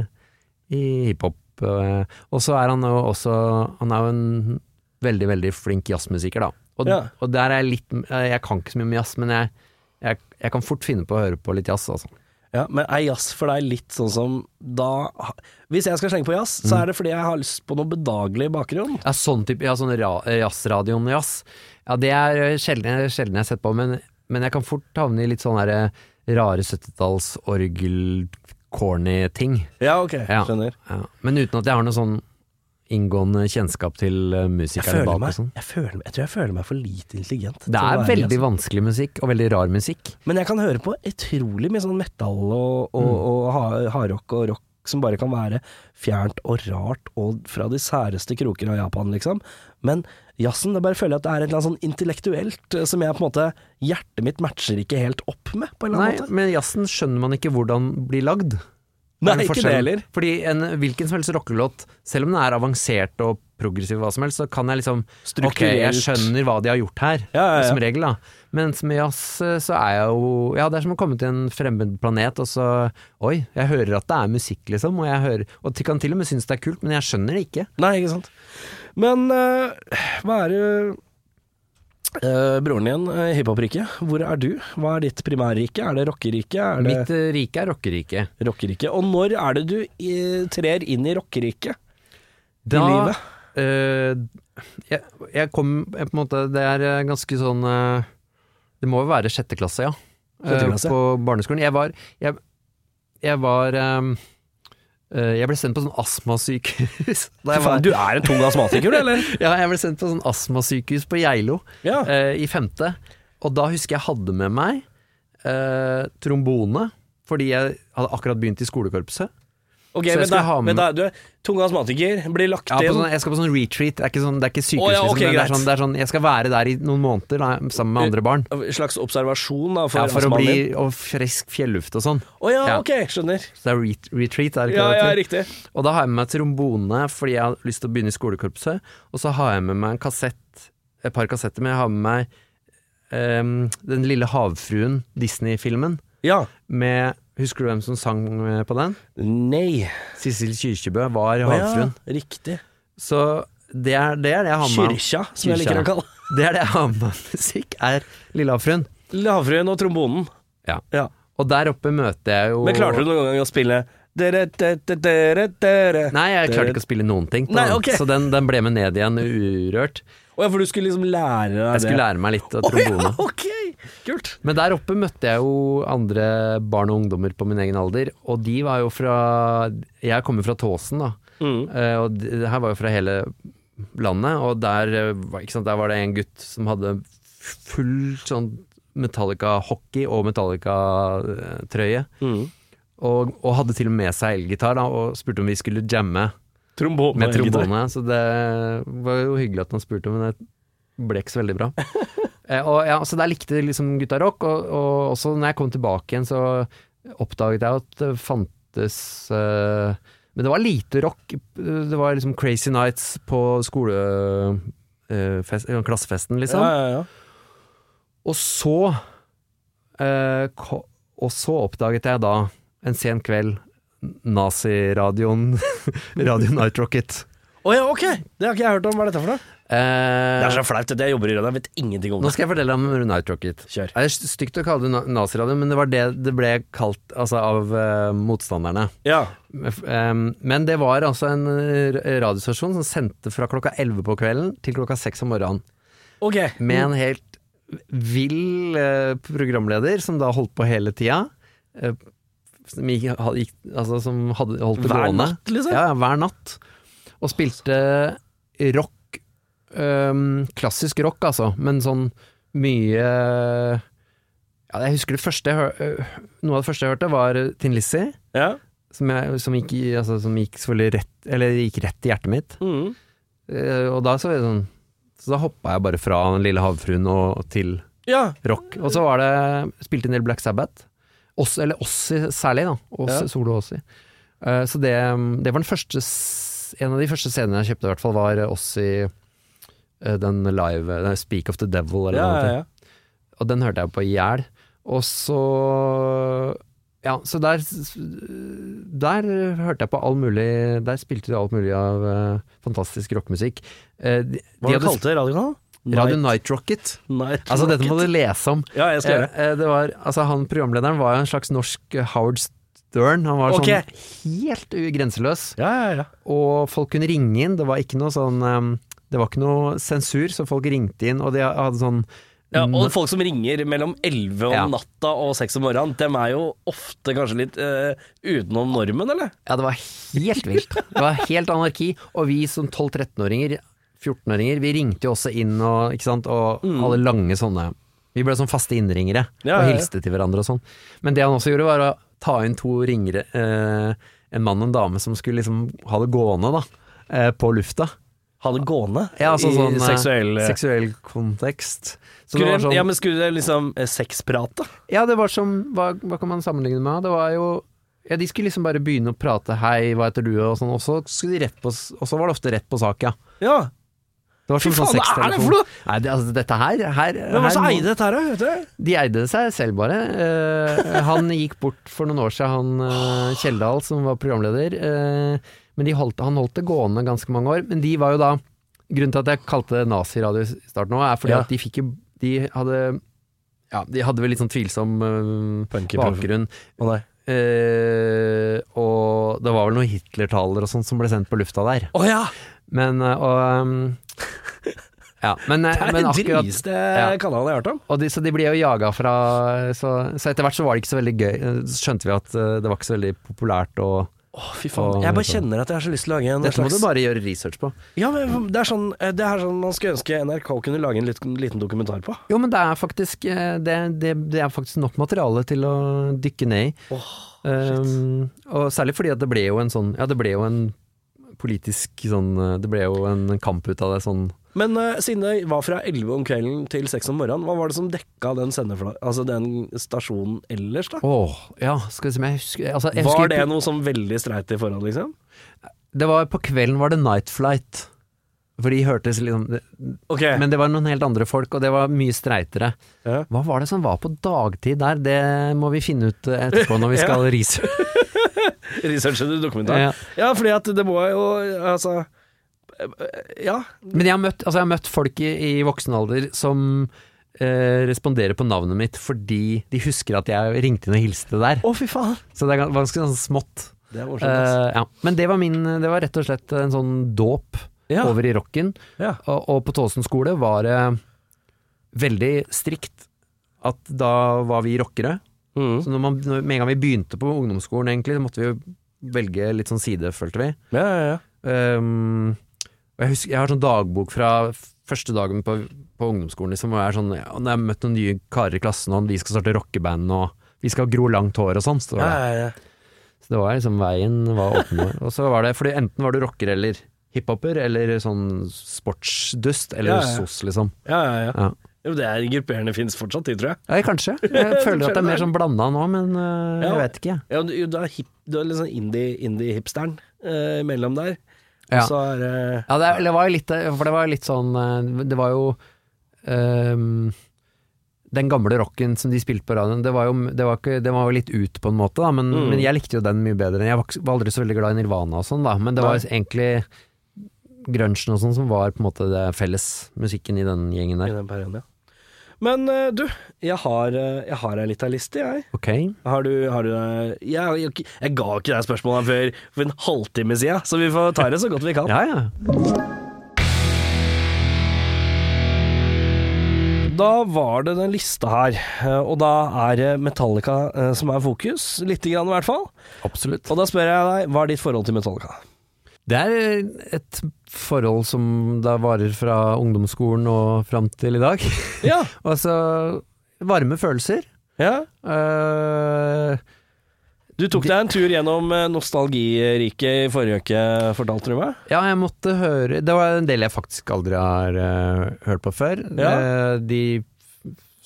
i hiphop. Uh, og så er han jo også Han er jo en veldig, veldig flink jazzmusiker, da. Og, Ja. og der er jeg litt Jeg kan ikke så mye om jazz, men jeg, jeg, jeg kan fort finne på å høre på litt jazz, altså. Ja, men er jazz for deg litt sånn som da Hvis jeg skal slenge på jazz, så er det fordi jeg har lyst på noe bedagelig bakgrunn. Ja, sånn type, ja, sånn ra- jazzradioen jazz. Ja, det er eh, sjelden, sjelden jeg har sett på, men, men jeg kan fort havne i litt sånn der eh, rare 70-talls orgel-corny ting. Ja, ok, Ja. skjønner. Ja. Men uten at jeg har noe sånn inngående kjennskap til eh, musikerne bak meg, og sånn. jeg, føler, jeg tror jeg føler meg for lite intelligent. Det er veldig jazz. vanskelig musikk, og veldig rar musikk. Men jeg kan høre på utrolig mye sånn metal og, og, Mm. og hardrock og rock som bare kan være fjernt og rart og fra de særeste kroker av Japan, liksom. Men jazzen, det bare føler jeg at det er et eller annet sånn intellektuelt eh, som jeg på en måte Hjertet mitt matcher ikke helt opp med, på en eller Nei, annen måte. men jazzen skjønner man ikke hvordan blir lagd. Nei, det ikke det heller. Fordi en hvilken som helst rockelåt, selv om den er avansert og progressiv hva som helst, så kan jeg liksom Ok, jeg skjønner hva de har gjort her, Ja, ja, ja. som regel, da. Mens med jazz eh, så er jeg jo Ja, det er som å komme til en fremmed planet, og så Oi, jeg hører at det er musikk, liksom, og jeg hører Og de kan til og med synes det er kult, men jeg skjønner det ikke. Nei, ikke sant. Men uh, hva er det eh, Broren din, uh, hiphop-riket, hvor er du? Hva er ditt primærrike? Er det rockeriket? Er det Mitt uh, rike er rockeriket. Rockerike. Og når er det du eh, trer inn i rockeriket i livet? eh, jeg, jeg kom jeg, på en måte Det er eh, ganske sånn eh, Det må jo være sjette klasse, ja. Sjette Eh, klasse? på barneskolen. Jeg var Jeg, jeg var eh, eh, Jeg ble sendt på sånn astmasykehus. Var- du er en tung astmatiker, du, eller? Ja, jeg ble sendt på sånn astmasykehus på Geilo Ja. uh, i femte. Og da husker jeg hadde med meg uh, trombone, fordi jeg hadde akkurat begynt i skolekorpset. Ok, Så jeg men, skal da, ha med- men da, du er tung astmatiker, blir lagt Ja, inn sånn, jeg skal på sånn retreat, det er ikke, sånn, det er ikke sykehus, oh, ja, liksom, det er, sånn, det er sånn Jeg skal være der i noen måneder da, sammen med andre barn. slags observasjon da, for, Ja, for å bli. Og frisk fjelluft og sånn. Å ja, Ja. ok, skjønner. Så det er ret retreat, er det ikke Ja, det? ja, riktig. Og da har jeg med meg trombone fordi jeg har lyst til å begynne i skolekorpset. Og så har jeg med meg en kassett, et par kassetter, men jeg har med meg um, Den lille havfruen, Disney-filmen, Ja. med Husker du hvem som sang eh, på den? Nei. Sissel Kyrkjebø var Å havfruen. ja, riktig. Så det er, det er det jeg har med. Kyrkja, som jeg liker å kalle Det er det jeg har med musikk, er Lille havfruen. Lavfruen og trombonen. Ja. Ja. Og der oppe møter jeg jo Men klarte du noen gang å spille dere, dere, dere. Nei, jeg klarte ikke å spille noen ting på Nei, den, ok. så den, den ble med ned igjen urørt. Å ja, for du skulle liksom lære deg det? Jeg skulle lære meg litt av Å ja, trombone. Kult. Men der oppe møtte jeg jo andre barn og ungdommer på min egen alder, og de var jo fra Jeg kommer fra Tåsen, da. Mm. Eh, og det her var jo fra hele landet, og der, eh, sant, der var det en gutt som hadde full sånn Metallica-hockey og Metallica-trøye. Mm. Og, og hadde til og med med seg elgitar, og spurte om vi skulle jamme Trombone. med trombone. Så det var jo hyggelig at han spurte, men det ble ikke så veldig bra. eh, og ja, Så der likte liksom gutta rock, og, og også når jeg kom tilbake igjen, så oppdaget jeg at det fantes uh, Men det var lite rock. Det var liksom Crazy Nights på skole... Uh, fest, klassefesten, liksom. Ja, ja, ja. Og så uh, ko- Og så oppdaget jeg da, en sen kveld, naziradioen Radio Night Rocket. Å ja, ok! Det har ikke jeg hørt om. Hva er dette for noe? Eh, Det er så flaut. Jeg jobber i radio, jeg vet ingenting om det. nå skal jeg fortelle om Night Rocket. Kjør. Det er stygt å kalle det naziradio, men det var det det ble kalt altså, av uh, motstanderne. Ja. Um, men det var altså en eh, radiostasjon som sendte fra klokka 11 på kvelden til klokka 6 om morgenen. Ok. Med en helt vill uh, programleder som da holdt på hele tida. Uh, som gikk, gikk, altså som hadde, holdt det gående. Hver natt, liksom? Ja, hver natt. Og spilte rock. Ehm, klassisk rock, altså, men sånn mye ja, Jeg husker det første jeg hør, Noe av det første jeg hørte, var Tin Lizzie. Ja. Som, jeg, som, gikk, altså, som gikk rett Eller gikk rett i hjertet mitt. Mm. Uh, og da så jeg sånn Så da hoppa jeg bare fra Den lille havfruen og til ja. rock. Og så var det Spilte en del Black Sabbath. Oss, eller Ossi særlig, da. Oss, Ja. Solo Ossi. Uh, så det, det var den første En av de første scenene jeg kjøpte, i hvert fall, var Ossi den live den Speak of the Devil, eller Ja, noe. ja, ja. Og den hørte jeg på i hjel. Og så Ja, så der Der hørte jeg på all mulig Der spilte de alt mulig av uh, fantastisk rockemusikk. Uh, de, Hva de kalte radiokanalen? Radio Night Rocket. Night Altså, dette må du lese om. Ja, jeg skal gjøre. Eh, eh, det var, altså, han programlederen var jo en slags norsk eh, Howard Stern. Han var okay. sånn helt grenseløs. Ja, ja, ja. Og folk kunne ringe inn. Det var ikke noe sånn eh, Det var ikke noe sensur, så folk ringte inn, og de hadde sånn Ja, og folk som ringer mellom 11 om Ja. natta og 6 om morgenen, dem er jo ofte kanskje litt uh, utenom normen, eller? Ja, det var helt vilt. Det var helt anarki. Og vi som 12-13-åringer, 14-åringer, vi ringte jo også inn og, ikke sant, og alle lange sånne Vi ble sånn faste innringere Mm. Ja, og ja, ja. hilste til hverandre og sånn. Men det han også gjorde, var å ta inn to ringere, uh, en mann og en dame som skulle liksom ha det gående, da, uh, på lufta. Ha det gående Ja, altså i sånn eh, seksuell eh, seksuell kontekst. Skulle, sånn, Ja, men skulle det liksom eh, sexprate? Ja, det var som Hva, hva kan man sammenligne med? Det var jo ja, De skulle liksom bare begynne å prate 'hei, hva heter du?' og sånn, og så, skulle de rett på, og så var det ofte rett på sak, ja. Ja. Det var Fy faen, sånn faen, hva er det for noe? Nei, det, altså, dette her, her, Men hva det som eide dette her? Vet du? De eide seg selv, bare. Uh, han gikk bort for noen år siden, han uh, Kjeldal, som var programleder. eh, men de holdt, han holdt det gående ganske mange år. Men de var jo da Grunnen til at jeg kalte det naziradio i starten òg, er fordi Ja. at de fikk jo De hadde Ja, de hadde vel litt sånn tvilsom uh, bakgrunn. Oh. Eh, og det var vel noen Hitler-taler og sånt som ble sendt på lufta der. Oh, ja! Men uh, og um, Ja, men, eh, Det er den driste ja. kanalen jeg har hørt om. de, Så de ble jo jaga fra så, så etter hvert så var det ikke så veldig gøy. Så skjønte vi at det var ikke så veldig populært å Å, fy faen. Jeg bare kjenner at jeg har så lyst til å lage en Dette må du bare gjøre research på. Ja, men det er sånn, eh, det er sånn man skulle ønske NRK kunne lage en liten, liten dokumentar på. Jo, men det er faktisk eh, det, det, det er faktisk nok materiale til å dykke ned i. Åh, Um, og særlig fordi at det ble jo en sånn Ja, det ble jo en politisk sånn eh, Det ble jo en kamp ut av det sånn Men uh, siden det var fra 11 om kvelden til 6 om morgenen, hva var det som dekka den. Altså den stasjonen ellers, da? Åh, ja, skal vi se om jeg husker altså, jeg Var husker, det noe som veldig streit i forhold, liksom? det var På kvelden var det Night Flight. For de hørtes liksom det- Men det var noen helt andre folk, og det var mye streitere. ja. Hva var det som var på dagtid der? Det må vi finne ut eh, etterpå når vi Ja. skal researche. Researcher du dokumentar? Ja. Ja, fordi at det må jo Altså eh, Ja. Men jeg har møtt, altså jeg har møtt folk i, i voksen alder som eh, responderer på navnet mitt fordi de husker at jeg ringte inn og hilste der. Å, fy faen. Så det er ganske sånn smått. Det er ass. Eh, ja. Men det var min Det var rett og slett en sånn dåp Ja. over i rocken. Ja. Og, og på Tåsen skole var det veldig strikt at da var vi rockere. Mm. Så når man, når, med en gang vi begynte på ungdomsskolen, egentlig, så måtte vi jo velge litt sånn side, følte vi. Ja, ja, ja. Um, Og jeg husker, jeg har sånn dagbok fra første dagen på, på ungdomsskolen, liksom, og jeg er sånn ja, Når jeg har møtt noen nye karer i klassen, og vi skal starte rockeband, og vi skal gro langt hår og sånn, Så. Ja, ja, ja. Så det var liksom veien var åpen. Og så var det, fordi enten var du rocker eller hiphoper, eller sånn sportsdust, eller sos, liksom. ja, ja, ja. Ja. Jo, det er grupperende fins fortsatt, de, tror jeg. Ja, kanskje. Jeg føler at det er mer sånn blanda nå, men uh, jeg vet ikke. Ja, du, du er, hip, du er litt sånn indie- indie-hipsteren eh, mellom der. Ja. Så er Ja, det, det var jo litt For det var jo litt sånn eh, Det var jo um, Den gamle rocken som de spilte på radioen, det var jo, det var ikke, det var jo litt ut på en måte, da, men, Mm. men jeg likte jo den mye bedre. Jeg var, aldri så veldig glad i Nirvana og sånn, da, men det var Nei. egentlig grunchen og sånn som var på en måte det felles musikken i den gjengen der. i den perioden, ja. Men eh, du, jeg har, eh, jeg har ei lita liste, jeg. Ok. Har du, har du eh, jeg, jeg, jeg ga ikke deg spørsmålet før for en halvtime siden, så vi får ta det så godt vi kan. Ja, ja. Da var det den lista her, og da er det Metallica som er fokus, lite grann i hvert fall. Absolutt. Og da spør jeg deg, hva er ditt forhold til Metallica? Det er et forhold som da varer fra ungdomsskolen og fram til i dag. Ja, Altså varme følelser. ja. Uh, Du tok deg en tur gjennom eh, nostalgiriket i forrige uke, fortalte du meg? Ja, jeg måtte høre Det var en del jeg faktisk aldri har uh, hørt på før. Ja. Uh, de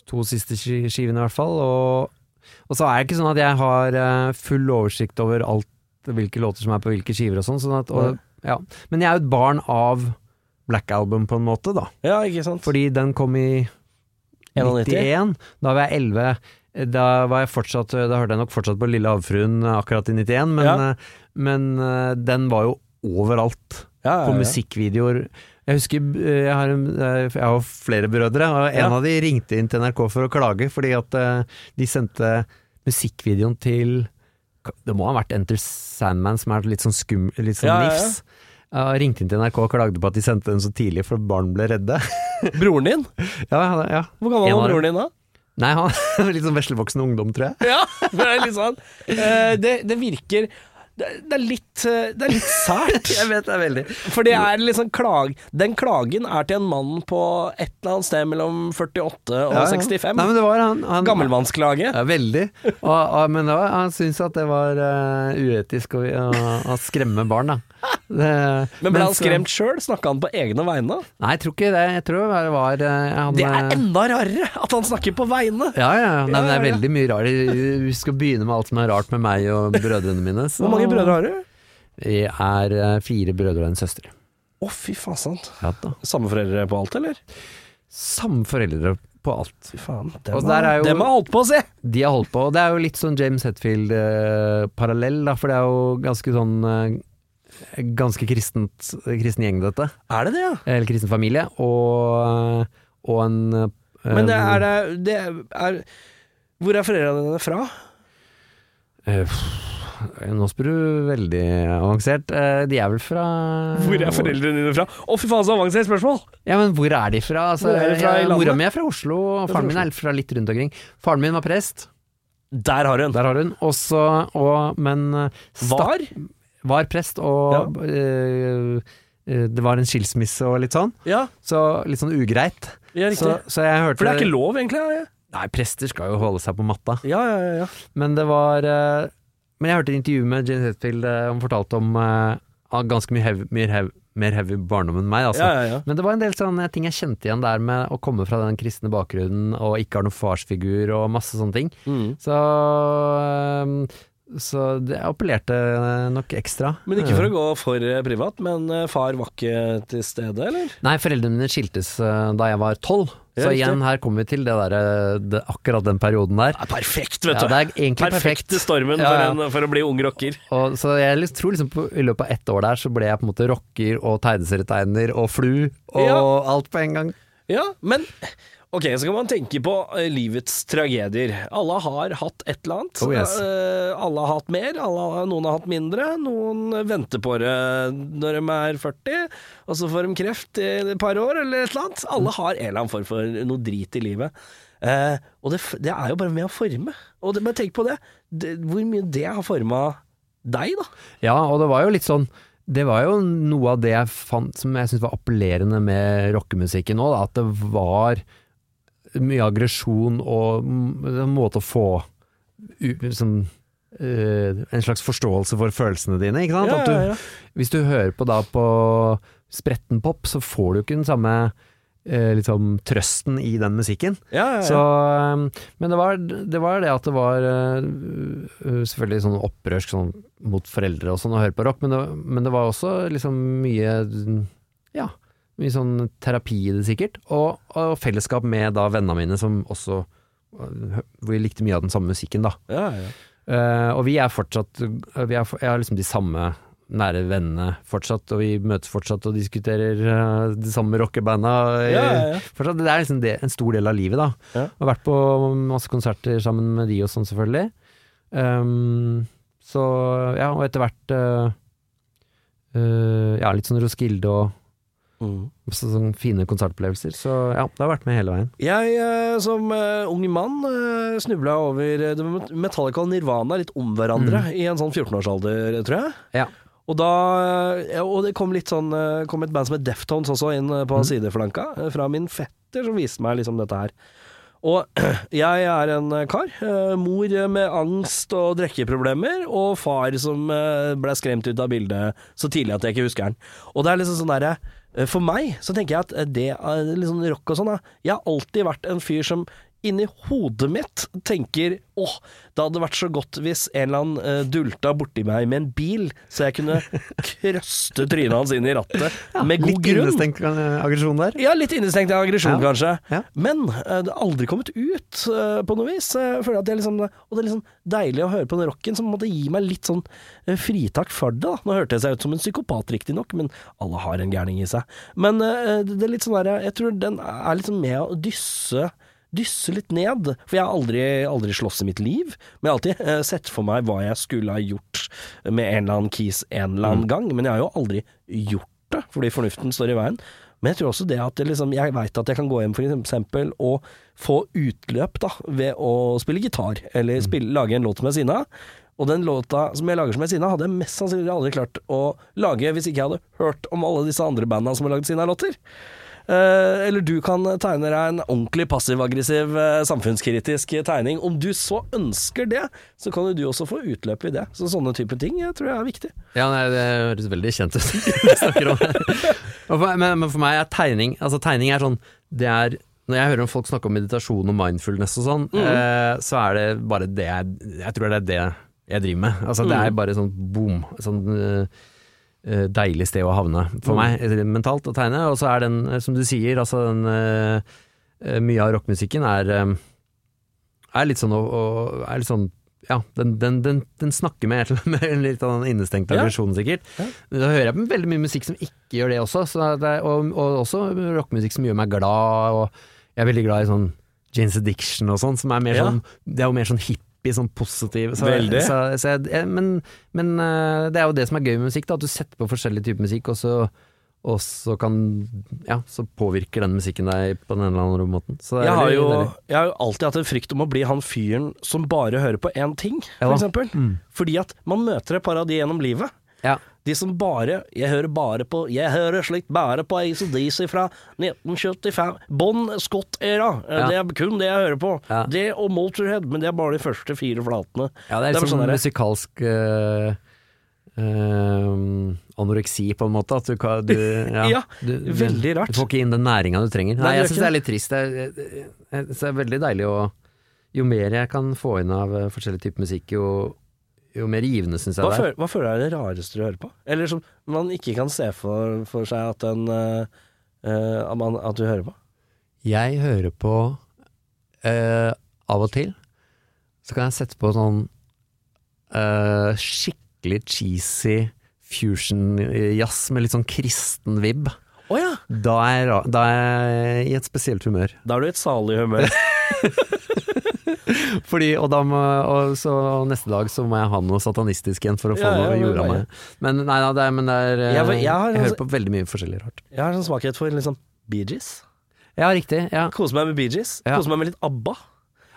to siste skivene, i hvert fall. Og, og så er det ikke sånn at jeg har full oversikt over alt hvilke låter som er på hvilke skiver og sånn. sånn at, og, ja. Men jeg er jo et barn av Black Album, på en måte, da. Ja, ikke sant? Fordi den kom i 91. 91. Da var jeg 11. Da var jeg fortsatt Da hørte jeg nok fortsatt på Lille havfruen akkurat i 91, men, Ja. eh, men eh, den var jo overalt ja, på musikkvideoer. Jeg husker eh, jeg har, eh, jeg har flere brødre, og en av de ringte inn til NRK for å klage, fordi at eh, de sendte musikkvideoen til Det må ha vært Enter Sandman, som er litt sånn skum, litt sånn Ja, ja, ja. Nifs. har ringte inn til NRK og klagde på at de sendte den så tidlig, for barn ble redde. Broren din? ja, ja. Hvor gammel var broren din da? Nei, han er litt sånn veslevoksen ungdom, tror jeg. Ja, det er litt sånn eh, det, det virker det, det er litt eh, Det er litt sært. Jeg vet det er veldig. For det er liksom klag Den klagen er til en mann på et eller annet sted mellom 48 og 65. Nei, men det var han, han Gammelmannsklage. Ja, veldig. Og, og, men var, han syntes at det var uh, uetisk å, å, å skremme barn, da. Det, Men ble han skremt sjøl? Snakka han på egne vegne? Nei, jeg tror ikke det. Jeg tror det var eh, han, Det er enda rarere at han snakker på vegne! ja, ja, ja. Nei, men det er Ja, ja, ja. veldig mye rart. Vi skal begynne med alt som er rart med meg og brødrene mine. Så. Hvor mange brødre har du? Vi er eh, fire brødre og en søster. Å, fy faen sant. Ja. Samme foreldre på alt, eller? Samme foreldre på alt. Fy faen. dem, Og der er jo- dem har holdt på å se! De har holdt på, og det er jo litt sånn James Hetfield-parallell, eh, for det er jo ganske sånn eh, Ganske kristent, kristen gjeng, dette. Er det det, ja? Eller kristen familie. Og, og en eh, Men det er det, det er Hvor er foreldrene dine fra? Uh, Nå spør du veldig avansert. Eh, De er vel fra Hvor er foreldrene dine fra? Å, fy faen, så avansert spørsmål! Ja, men hvor er de fra? Altså, Hvor er de fra landet? Mora mi er fra Oslo, og faren min er fra litt rundt omkring. Faren min var prest, Der har hun. der har hun. Også, og, men eh, Var? var prest, og ja. øh, øh, det var en skilsmisse og litt sånn. Ja, Så litt sånn ugreit. ja. Så, så jeg hørte For det er ikke lov, egentlig? Ja, Nei, prester skal jo holde seg på matta. ja, ja. ja. Men det var Men jeg hørte et intervju med James Hetfield, hun han fortalte om eh, ganske mye heavy, mer, heavy, mer heavy barndom enn meg, altså. ja, ja, ja. Men det var en del sånne ting jeg kjente igjen der med å komme fra den kristne bakgrunnen og ikke har noen farsfigur og masse sånne ting. Mm. Så, eh, så det appellerte nok ekstra. Men ikke for å gå for eh, privat, men eh, far var ikke til stede, eller? Nei, foreldrene mine skiltes eh, da jeg var tolv. Ja, Så igjen, her kommer vi til det der, det, akkurat den perioden der. Er perfekt, vet Ja, du. det er egentlig Perfekte perfekt. stormen Ja, For, en, for å bli ung rocker. Og, så jeg tror liksom på, i løpet av ett år der så ble jeg på en måte rocker og tegneserietegner og flu og Ja. alt på en gang. Ja, men Ok, så kan man tenke på eh, livets tragedier. Alle har hatt et eller annet. Oh, yes. Eh, alle har hatt mer, alle, noen har hatt mindre. Noen venter på det når de er 40, og så får de kreft i et par år, eller et eller annet. Alle har en eller annen form for noe drit i livet. Eh, og det, det er jo bare med å forme. Og det, men tenk på det. det hvor mye det har forma deg, da. Ja, og det var jo litt sånn det var jo noe av det jeg fant som jeg syntes var appellerende med rockemusikken òg, at det var mye aggresjon og en måte å få liksom, eh, en slags forståelse for følelsene dine, ikke sant? Ja, du, ja, ja. Hvis du hører på da på spretten pop, så får du ikke den samme eh, liksom, trøsten i den musikken. ja, ja, ja. Så, um, men det var, det var det at det var uh, selvfølgelig sånn opprørsk sånn, mot foreldre og sånn å høre på rock, men det, men det var også liksom mye Ja, mye sånn terapi i det sikkert, og, og fellesskap med da vennene mine som også hvor vi likte mye av den samme musikken, da. ja, ja. Uh, og vi er fortsatt vi er, Jeg har liksom de samme nære vennene fortsatt, og vi møtes fortsatt og diskuterer uh, de samme rockebanda. Ja, ja, ja. Det er liksom det, en stor del av livet, da. Ja. har vært på masse konserter sammen med de og sånn, selvfølgelig. Um, så ja, og etter hvert uh, Ja, litt sånn Roskilde og Mm. så, sånne fine konsertopplevelser. Så ja, det har vært med hele veien. Jeg eh, som uh, ung mann uh, snubla over eh, det Metallica og Nirvana litt om hverandre i en sånn 14-årsalder, tror jeg. Ja. Og da Og det kom litt sånn eh, kom et band som het Deftones også inn på på sideflanka, eh, fra min fetter som viste meg liksom dette her. Og jeg er en eh, kar. eh, Mor med angst og drikkeproblemer, og far som eh, ble skremt ut av bildet så tidlig at jeg ikke husker den. Og det er liksom sånn derre eh, For meg så tenker jeg at eh, det er litt sånn rock og sånn, da. Jeg har alltid vært en fyr som inni hodet mitt tenker åh, det hadde vært så godt hvis en eller annen eh, dulta borti meg med en bil, så jeg kunne krøste trynet hans inn i rattet med god Litt grunn. innestengt eh, aggresjon der. Ja, litt innestengt aggresjon, Ja. kanskje. Ja. Men eh, det har aldri kommet ut uh, på noe vis. Jeg føler at det er liksom, og det er liksom deilig å høre på den rocken som måtte gi meg litt sånn fritak for det. Da. Nå hørte jeg ut som en psykopat, riktignok, men alle har en gærning i seg. Men uh, det det er litt sånn der, jeg tror den er litt sånn med å dysse Dysse litt ned, for jeg har aldri, aldri slåss i mitt liv. Men jeg har alltid eh, sett for meg hva jeg skulle ha gjort med en eller annen kis en eller annen gang. Men jeg har jo aldri gjort det, fordi fornuften står i veien. Men jeg tror også det at det liksom, jeg veit at jeg kan gå hjem for eksempel og få utløp da, ved å spille gitar, eller spille, lage en låt som jeg er sinna. Og den låta som jeg lager som jeg er sinna, hadde jeg mest sannsynlig aldri klart å lage hvis ikke jeg hadde hørt om alle disse andre banda som har lagd sine låter. Eh, eller du kan tegne deg en ordentlig passiv-aggressiv, eh, samfunnskritisk tegning. Om du så ønsker det, så kan jo du også få utløp i det. Så sånne type ting jeg tror jeg er viktig. Ja, nei, det høres veldig kjent ut. snakker om men, men for meg er tegning Altså tegning er sånn Det er Når jeg hører om folk snakke om meditasjon og mindfulness og sånn, eh, så er det bare det jeg Jeg tror det er det jeg driver med. Altså Det er bare sånn boom. Sånn eh, eh, deilig sted å havne for meg eh, mentalt å tegne. Og så er den, eh, som du sier, altså den eh, eh, Mye av rockmusikken er eh, er litt sånn å, er litt sånn ja, den, den, den, den snakker med, med litt av den innestengte Ja. aggresjonen, sikkert. Da hører jeg på veldig mye musikk som ikke gjør det også, så det og, og også rockemusikk som gjør meg glad. Og jeg er veldig glad i sånn Janes Addiction og sånn, som er mer Ja. sånn Det er jo mer sånn hippie, sånn positiv. Så, Veldig. Så, så jeg, men men eh, det er jo det som er gøy med musikk, da, at du setter på forskjellige typer musikk, og så og så kan Ja, så påvirker den musikken deg på den ene eller andre måten. Jeg har, jo, jeg har jo alltid hatt en frykt om å bli han fyren som bare hører på én ting, for ja. eksempel. Mm. Fordi at man møter et par av de gjennom livet. Ja. De som bare Jeg hører bare på Jeg hører slikt bare på ACDC fra 1975. Bon Scott-æra. Eh, Ja. Det er kun det jeg hører på. Ja. Det og Motorhead, men det er bare de første fire flatene. Ja, det er er sånn musikalsk øh, øh, anoreksi, på en måte. At du du, ja, Ja, du, veldig rart. Du får ikke inn den næringa du trenger. Nei, jeg syns det er litt trist. Det er, jeg synes det er veldig deilig å Jo mer jeg kan få inn av forskjellig type musikk, jo, jo mer givende syns jeg Hva, det er. føler, hva føler du er det rareste du hører på? Eller som man ikke kan se for, for seg at, en, eh, at, man, at du hører på? Jeg hører på uh, Av og til så kan jeg sette på sånn uh, skikkelig cheesy fusion-jazz med litt sånn kristen vib. Oh, ja! Da er, da er jeg i et spesielt humør. Da er du i et salig humør. Fordi, og, da må, og så neste dag så må jeg ha noe satanistisk igjen for å få Ja, noe jorda meg. Men nei da, det er, men det er jeg, Jeg- jeg har- hører på veldig mye forskjellig rart. Jeg har sånn svakhet for liksom Bee Gees. Ja, riktig. Ja. Kose meg med Bee Gees. Kose meg med litt ABBA.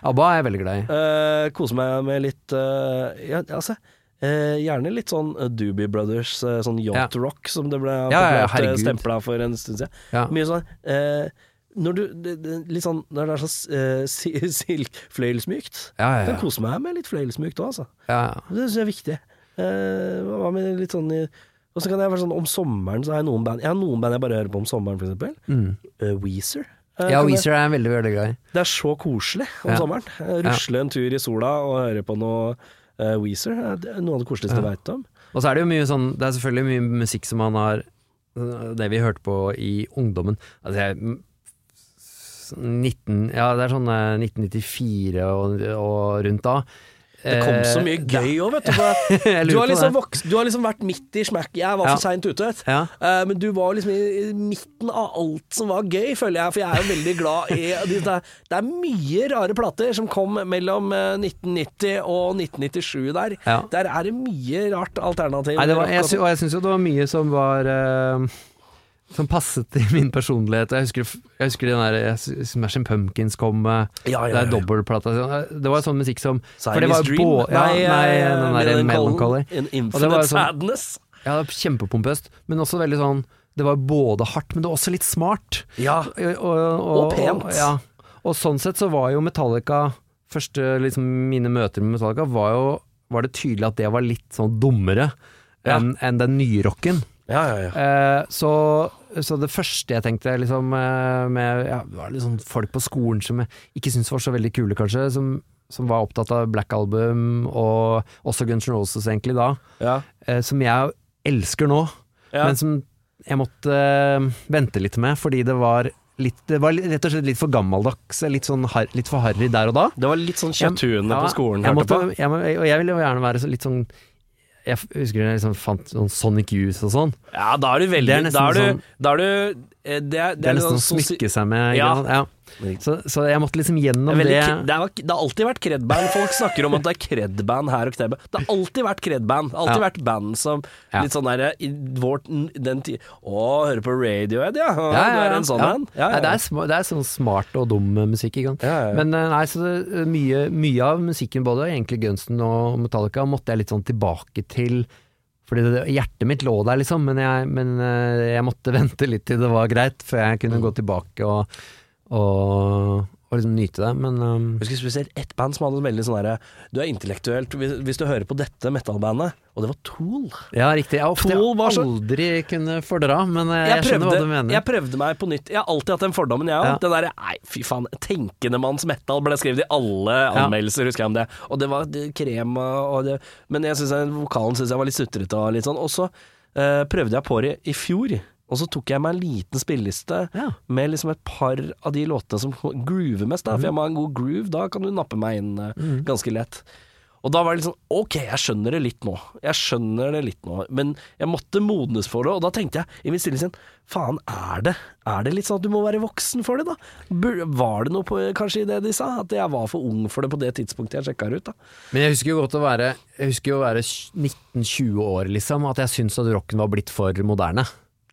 ABBA er jeg veldig glad i. Uh, kose meg med litt uh, ja, altså, eh, gjerne litt sånn eh, Doobie Brothers, eh, sånn yacht rock, som det ble Ja, ja, eh, stempla for en stund siden. Ja. Mye sånn eh, Når du det, det, Litt sånn Når det er sånn uh, si- silk fløyelsmykt. Ja, ja, Kan ja. kose meg med litt fløyelsmykt òg, altså. ja. Det syns jeg er viktig. Eh, hva med litt sånn Og så kan jeg være sånn om sommeren, så har jeg noen band Jeg har noen band jeg bare hører på om sommeren, for eksempel. Mm. Uh, Weezer. Ja Weezer er en veldig, veldig glad i. Det er så koselig om Ja. sommeren. Rusle en tur i sola og høre på noe Weezer. Det er noe av det koseligste jeg veit om. Og så er det jo mye sånn Det er selvfølgelig mye musikk som man har Det vi hørte på i ungdommen Altså jeg 19, ja, det er sånn eh, 1994 og, og rundt da. Det kom så mye gøy òg, vet du. Du har, liksom vokst, du har liksom vært midt i smack. Jeg var Ja. for seint ute. Ja. Eh, men du var liksom i, midten av alt som var gøy, føler jeg. For jeg er jo veldig glad i Det er, det mye rare plater som kom mellom eh, 1990 og 1997 der. Ja. Der er det mye rart alternativ. Nei, det var, jeg, og jeg syns jo det var mye som var eh, Som passet til min personlighet. Jeg husker, jeg husker den der jeg Smashing Pumpkins kom med. Ja, ja, Det er ja. dobbeltplata. Det var sånn musikk som For det var jo Dream? ja, nei, den der Melancholy. In Infinite sånn- Sadness. Ja, kjempepompøst, men også veldig sånn Det var både hardt, men det var også litt smart. Ja. Og, og, Og pent. ja. og sånn sett så var jo Metallica Første liksom, mine møter med Metallica var jo Var det tydelig at det var litt sånn dummere Ja. enn en den nyrocken. Ja, ja, ja. Eh, så, så det første jeg tenkte liksom eh, med ja, det var sånn folk på skolen som jeg ikke syntes var så veldig kule, kanskje, som, som var opptatt av Black Album og også Guns N' Roses egentlig da, ja. eh, som jeg elsker nå, Ja. men som jeg måtte eh, vente litt med, fordi det var litt Det var rett og slett litt for gammeldags, litt, sånn litt for harry der og da. Det var litt sånn kjøtthuene på skolen, jeg hørte måtte, på. jeg, og jeg ville jo gjerne være litt sånn Jeg husker jeg liksom fant sånn Sonic Youth og sånn. Ja, da er du veldig er Da er du, sånn- da er du eh, Det er, Det er nesten å smykke seg med. Ja. Ja. Så, så jeg måtte liksom gjennom det. veldig, det, er, det har alltid vært cred-band. Folk snakker om at det er cred-band her og der. Det har alltid vært cred-band. Alltid Ja. vært band som Ja. litt sånn derre i vårt den tid Å, hører på Radiohead, ja. Ja, Du er en sånn Ja. en. Det, ja. er det er sånn smart og dum musikk. Ikke sant? Ja, ja, ja. Men eh, nei, så det, mye, mye av musikken, både egentlig Gunsten og Metallica, måtte jeg litt sånn tilbake til. Fordi det, hjertet mitt lå der, liksom, men, jeg, men eh, jeg måtte vente litt til det var greit, før jeg kunne gå tilbake og, og, og liksom nyte det. Men um, Jeg husker spesielt ett band som hadde veldig sånn derre Du er intellektuelt hvis, hvis du hører på dette metal-bandet, og det var Tool. ja, riktig. Jeg, ofte, Tool var jeg så- aldri kunne fordra, men jeg, jeg, prøvde, skjønner hva du mener. jeg prøvde meg på nytt. Jeg har alltid hatt den fordommen, jeg òg. Ja. Den derre Nei, fy faen. Tenkende manns metal ble skrevet i alle anmeldelser, husker jeg om det. Og det var det, krem og det Men jeg synes jeg, vokalen synes jeg var litt sutrete og litt sånn. Og så uh, prøvde jeg på det i fjor. Og så tok jeg meg en liten spilleliste Ja. med liksom et par av de låtene som groover mest. Da. For jeg Mhm. må ha en god groove, da kan du nappe meg inn mm. ganske lett. Og da var det litt sånn Ok, jeg skjønner det litt nå. Jeg skjønner det litt nå. Men jeg måtte modnes for det, og da tenkte jeg i min stille sinn Faen, er det Er det litt sånn at du må være voksen for det, da? Var det noe på, kanskje i det de sa? At jeg var for ung for det på det tidspunktet jeg sjekka det ut, da? Men jeg husker jo godt å være Jeg husker jo å være 19-20 år, liksom, at jeg syntes at rocken var blitt for moderne.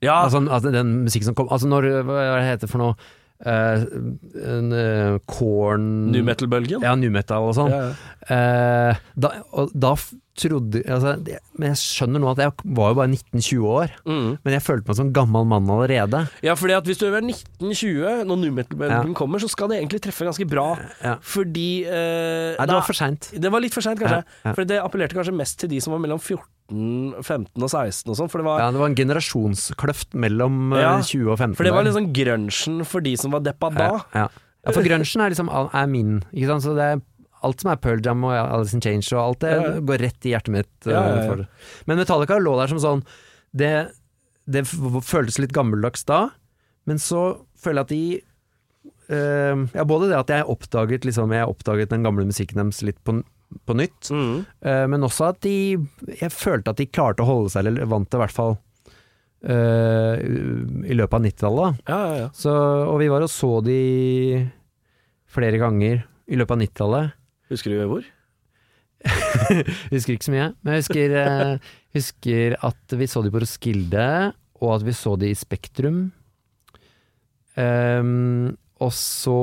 Ja, Altså, altså den musikken som kom Altså når Hva er det heter for noe? Uh, en, uh, corn New metal-bølgen. Ja, new metal og sånn. Ja, ja. uh, da, da trodde altså, det, Men jeg skjønner nå at jeg var jo bare 19-20 år. Mm. Men jeg følte meg som gammel mann allerede. Ja, fordi at hvis du er 19-20 når new metal-bølgen Ja. kommer, så skal det egentlig treffe ganske bra. Fordi eh, Nei, det da- var for seint. Det var litt for seint, kanskje. For det appellerte kanskje mest til de som var mellom 14, 15 og 16 og sånn. For det var Ja, det var en generasjonskløft mellom eh, Ja, 20 og 15. For det var liksom grunchen for de som var deppa da. Ja, ja. for grunchen er liksom er min. Ikke sant? Så det er alt som er Pearl Jam og Alice in Change og alt det går rett i hjertet mitt. Eh. For. Men Metallica lå der som sånn Det, det føltes litt gammeldags da, men så føler jeg at de Uh, Ja, både det at jeg oppdaget liksom, Jeg oppdaget den gamle musikken deres litt på, på nytt, Mm. Uh, men også at de Jeg følte at de klarte å holde seg relevante, i hvert fall Uh, i løpet av 90-tallet. Ja, ja, ja. Så, og vi var og så de flere ganger i løpet av 90-tallet. Husker du hvor? Husker ikke så mye, men jeg husker, uh, husker at vi så de på Roskilde, og at vi så de i Spektrum. Um, og så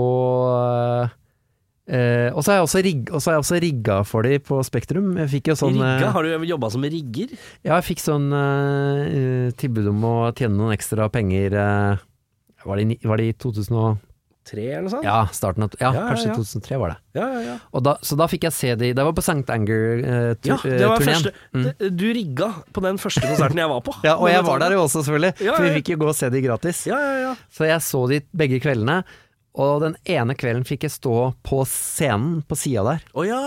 Eh, og så har jeg også, rigga for de på Spektrum. Jeg fikk jo sånn eh, Rigga? Har du jobba som rigger? Ja, jeg fikk sånn eh, tilbud om å tjene noen ekstra penger eh, var, det var det i 2000 eller noe sånt? Ja, starten av Ja, Ja, ja, kanskje ja. i 2003 var det. ja, ja. ja. Da, så da fikk jeg se de Det var på St. Anger-turneen. det var første Mm. Du rigga på den første konserten jeg var på. Ja, og jeg var der jo også, selvfølgelig. Ja, For ja, vi fikk jo gå og se de gratis. Ja, ja, ja. Så jeg så de begge kveldene. Og den ene kvelden fikk jeg stå på scenen på sida der. Å ja!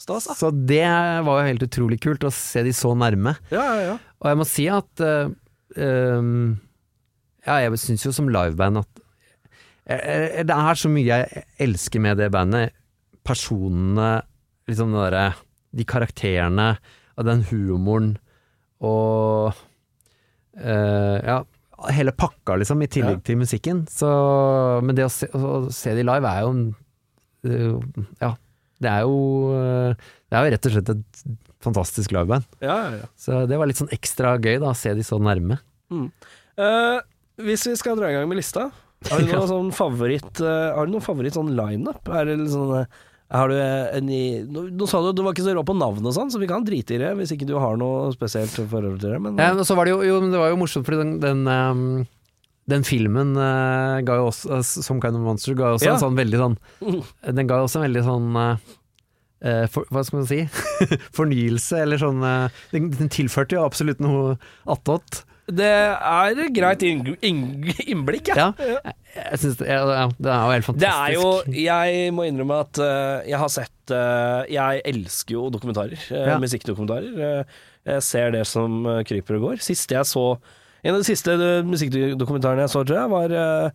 Stas, da. Så det var jo helt utrolig kult å se de så nærme. Ja, ja, ja. Og jeg må si at uh, um, Ja, jeg syns jo som liveband at uh, Det er så mye jeg elsker med det bandet. Personene, liksom det derre De karakterene, og den humoren og uh, Ja, hele pakka, liksom, i tillegg Ja. til musikken. Så, men det å se, å se de live er jo eh, Ja, det er jo eh, Det er jo rett og slett et fantastisk liveband. ja, ja, ja. Så det var litt sånn ekstra gøy da, å se de så nærme. Eh, hvis vi skal dra i gang med lista, har du noen sånn favoritt uh, Har du noen favoritt sånn lineup? Er det litt sånn eh, har du en i Nå, nå sa du at du var ikke så rå på navn og sånn, så vi kan drite i det hvis ikke du har noe spesielt forhold til det, men Ja, men så var det jo, jo, det var jo morsomt, fordi den, den, um den filmen uh, ga jo også, uh, som Kind of Monster, ga også Ja. en sånn veldig sånn Den ga også en veldig sånn eh, eh, for, Hva skal man si? Fornyelse, eller sånn eh, den, den tilførte jo absolutt noe attåt. Det er greit inn- inn- innblikk, ja. Ja, jeg, synes det, ja, ja, det er jo helt Det er jo fantastisk. Jeg må innrømme at eh, jeg har sett eh, Jeg elsker jo dokumentarer. eh, Ja. Musikkdokumentarer. Jeg ser det som kryper og går. Siste jeg så En av de siste musikkdokumentarene jeg så, tror jeg, var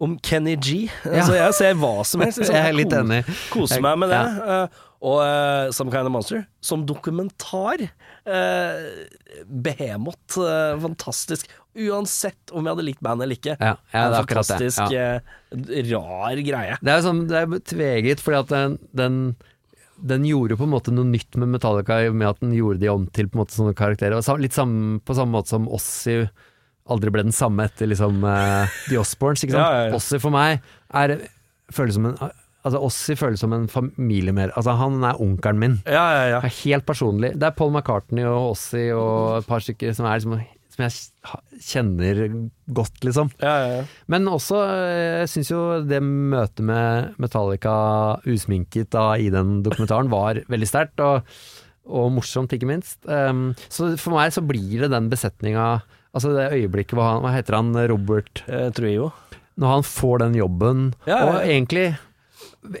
om Kenny G. Ja. Så jeg ser hva som helst. liksom. Jeg er litt enig. Koser meg med det. ja. og uh, Some Kind of Monster som dokumentar. Uh, Behemot. eh, fantastisk. Uansett om jeg hadde likt bandet eller ikke. Ja, ja, det er akkurat det. fantastisk Ja. eh, rar greie. Det er sånn, det er tveget, fordi at den, den, den gjorde på en måte noe nytt med Metallica med at den gjorde de om til på en måte sånne karakterer. Litt samme, på samme måte som Ossi aldri ble den samme etter liksom eh, The Osbournes. Ikke sant? Ossi for meg er, føles som en Altså Ossi føles som en familie mer. Altså Han er onkelen min. Ja, ja, ja. Er helt personlig. Det er Paul McCartney og Ossi og et par stykker som er liksom som jeg kjenner godt, liksom. ja, ja, ja. Men også, eh, jeg syns jo det møtet med Metallica usminket da i den dokumentaren var veldig sterkt, og, og morsomt, ikke minst. Um, så for meg så blir det den besetninga Altså det øyeblikket hvor han Hva heter han? Robert Eh, Trujillo. Når han får den jobben, Ja, ja, ja. og egentlig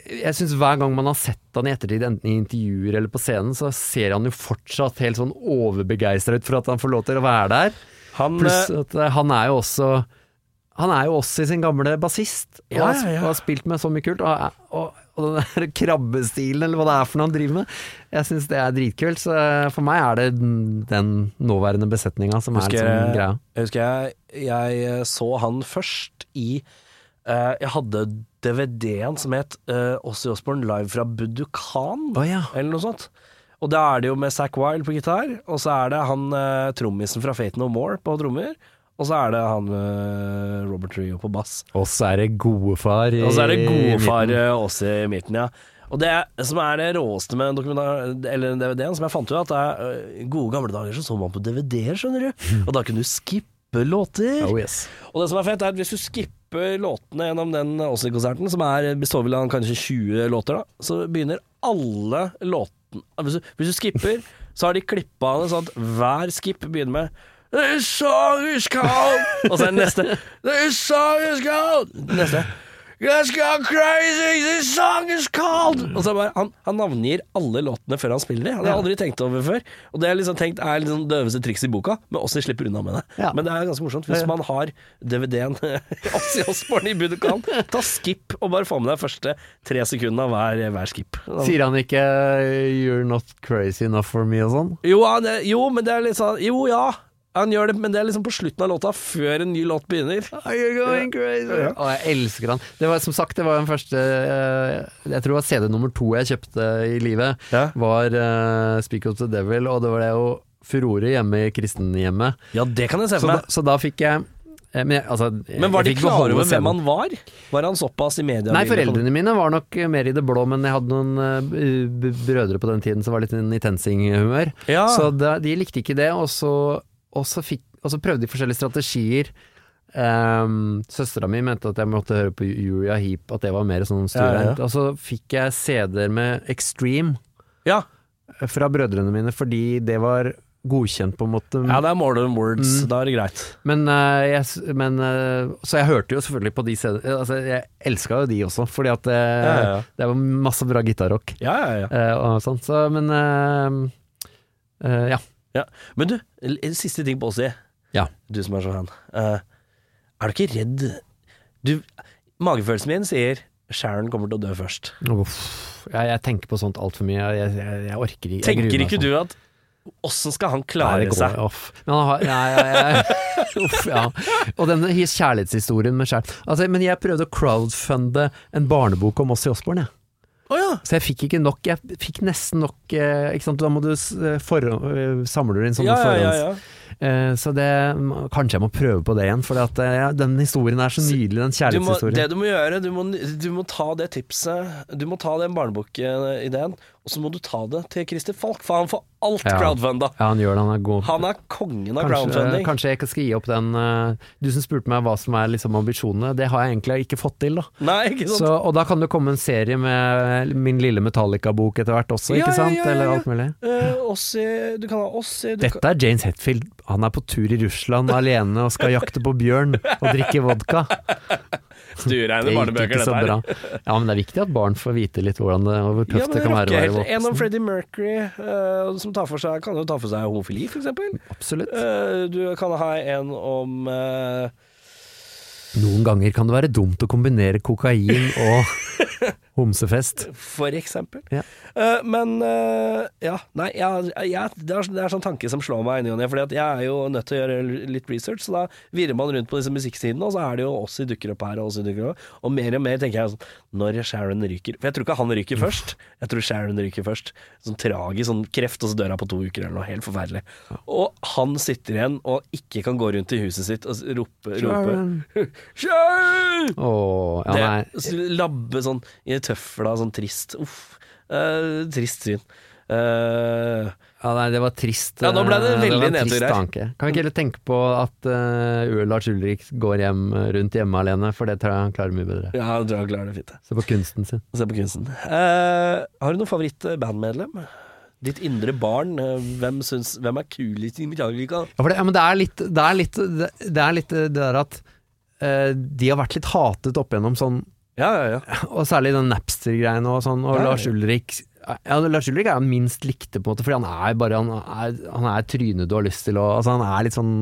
jeg synes Hver gang man har sett han i ettertid, enten i intervjuer eller på scenen, så ser han jo fortsatt helt sånn overbegeistra ut for at han får lov til å være der. Han Pluss eh, at eh, han er jo også Han er jo også i sin gamle bassist, og, Ja, har- ja, ja. og har spilt med så mye kult. Og, og, og den der krabbestilen, eller hva det er for noe han driver med, jeg syns det er dritkult. Så eh, for meg er det den, nåværende besetninga som er Husker liksom jeg- greia. Jeg husker jeg, jeg så han først i Jeg hadde DVD-en som het uh, Ossie Osbourne live fra Budukan, oh, ja. eller noe sånt. Og da er det jo med Zack Wilde på gitar, og så er det han uh, trommisen fra Fate No More på trommer, og så er det han uh, Robert Rio på bass. Og så er det godefar i Og så er det godefar eh, i midten, ja. Og det som er det råeste med DVD-en, som jeg fant ut, at det er gode gamle dager så så man på DVD-er, skjønner du. Og da kunne du skippe låter. Oh yes. Og det som er fett, er at hvis du skipper låtene gjennom den Åsli-konserten, som er, består vel av kanskje 20 låter, da, så begynner alle låtene Hvis hvis du skipper, så har de klippa det sånn at hver skip begynner med This song is called Og så er det neste This song is called Neste Let's go crazy, this song is called Og så er bare, han, han navngir alle låtene før han spiller dem. Det har jeg aldri tenkt over før. Og det jeg liksom tenkt er liksom det øveste trikset i boka, men også slipper unna med det. Ja. Men det er ganske morsomt. Hvis man har DVD-en Ossi Osborn i Budokan, ta skip og bare få med deg første tre sekundene av hver, hver skip. Sier han ikke 'you're not crazy enough for me' og sånn? Jo, han er- jo, men det er litt sånn Jo, ja. Han gjør det, men det er liksom på slutten av låta, før en ny låt begynner. Are you going crazy? Ja. Og jeg elsker han. Det var som sagt, det var den første eh, Jeg tror det var CD nummer to jeg kjøpte i livet. Ja. Var uh, Speak of the Devil, og det var det jo furore hjemme i kristenhjemmet. Ja, det kan jeg se for meg. så da fikk jeg Eh, Men, jeg, altså, Men var de klare over hvem han var? Var han såpass i media? Nei, foreldrene mine var nok mer i det blå, men jeg hadde noen eh, b- brødre på den tiden som var litt i TenSing-humør. Ja. Så da, de likte ikke det, og så, og så, fikk, og så prøvde de forskjellige strategier. Um, Søstera mi mente at jeg måtte høre på Julia Heap, at det var mer sånn stuereint. Ja, ja. Og så fikk jeg CD-er med Extreme Ja. fra brødrene mine, fordi det var godkjent, på en måte. ja, det er more than words. Mm. Da er det greit. Men, uh, jeg, men uh, Så jeg hørte jo selvfølgelig på de CD altså, Jeg elska jo de også, fordi at det, det var masse bra gitarrock Ja, ja, ja. Uh, og sånt, Så, men Ja. eh, ja. Men du, en siste ting på Åssi. Ja. Du som er så fan. Uh, er du ikke redd du, Magefølelsen min sier Sharon kommer til å dø først. Uff, jeg, jeg tenker på sånt altfor mye. Jeg, jeg, jeg orker ikke. Tenker ikke sånn. du at Åssen skal han klare seg? Off. Men han har Nei, uff, ja. Og den kjærlighetshistorien med Sharon altså, Men jeg prøvde å crowdfunde en barnebok om oss i Osborne, jeg. Å ja. Så jeg fikk ikke nok. Jeg fikk nesten nok eh, Ikke sant, da må du eh, for, eh, samler du inn sånne Ja, ja, ja, forhånds... ja. Så det Kanskje jeg må prøve på det igjen, for ja, den historien er så nydelig, den Du må, det du må gjøre, du må, du må ta det tipset Du må ta den barnebokideen, og så må du ta det til Christer Falk, for han får alt Ja. crowdfunda. Ja, han gjør det, han er god. Han er kongen av Kanskje, crowdfunding. kanskje jeg ikke skal gi opp den eh, Du som spurte meg hva som er liksom ambisjonene, det har jeg egentlig ikke fått til, da. Nei, ikke sant? Så, og da kan det komme en serie med min lille Metallica-bok etter hvert også, Ja, ikke sant? ja, Eller alt mulig. Uh, Ossi, du kan ha Ossi du Dette er James Hetfield. Han er på tur i Russland alene og skal jakte på bjørn og drikke vodka. Stuereine barnebøker, dette her. Ja, men det er viktig at barn får vite litt hvordan det, og hvor Ja, tøft men det kan være å være voksen. En om. Freddie Mercury, uh, som tar for seg, kan jo ta for seg homofili, for eksempel. Absolutt. Uh, du kan ha en om uh, Noen ganger kan det være dumt å kombinere kokain og homsefest. For eksempel. Ja. Eh, men eh, ja, nei, jeg, jeg, det, er, det er sånn tanke som slår meg i ny og ne. For jeg er jo nødt til å gjøre litt research, så da virrer man rundt på disse musikksidene, og så er det jo oss i dukker opp her og Ossi dukker opp. Og mer og mer tenker jeg sånn Når Sharon ryker For jeg tror ikke han ryker først. Jeg tror Sharon ryker først. Sånn tragisk, sånn kreft, og så dør han på to uker eller noe. Helt forferdelig. Og han sitter igjen og ikke kan gå rundt i huset sitt og rope, rope Sharon! Åh, ja, det, labbe sånn i tøfla, sånn trist. Uff. Eh, trist syn. Uh, Ja, nei, det var trist. Ja, nå ble det eh, veldig nedtur trist her. tanke. Kan vi ikke heller tenke på at uh, Lars Ulrik går hjem rundt hjemme alene, for det tror jeg han klarer mye bedre. ja, jeg tror han klarer det fint. Se på kunsten sin. Se på kunsten. Uh, har du noe favoritt-bandmedlem? Ditt indre barn. hvem, syns, hvem er kulest i Metallica? Ja, for det, ja, men det er litt det er litt det, det, er litt det der at uh, de har vært litt hatet opp igjennom sånn, Ja, ja, ja. og særlig den Napster-greiene og sånn, og. Lars Ulrik ja, Lars Ulrik er han minst likte, på en måte, fordi han er bare Han er, han er trynet du har lyst til å Altså, han er litt sånn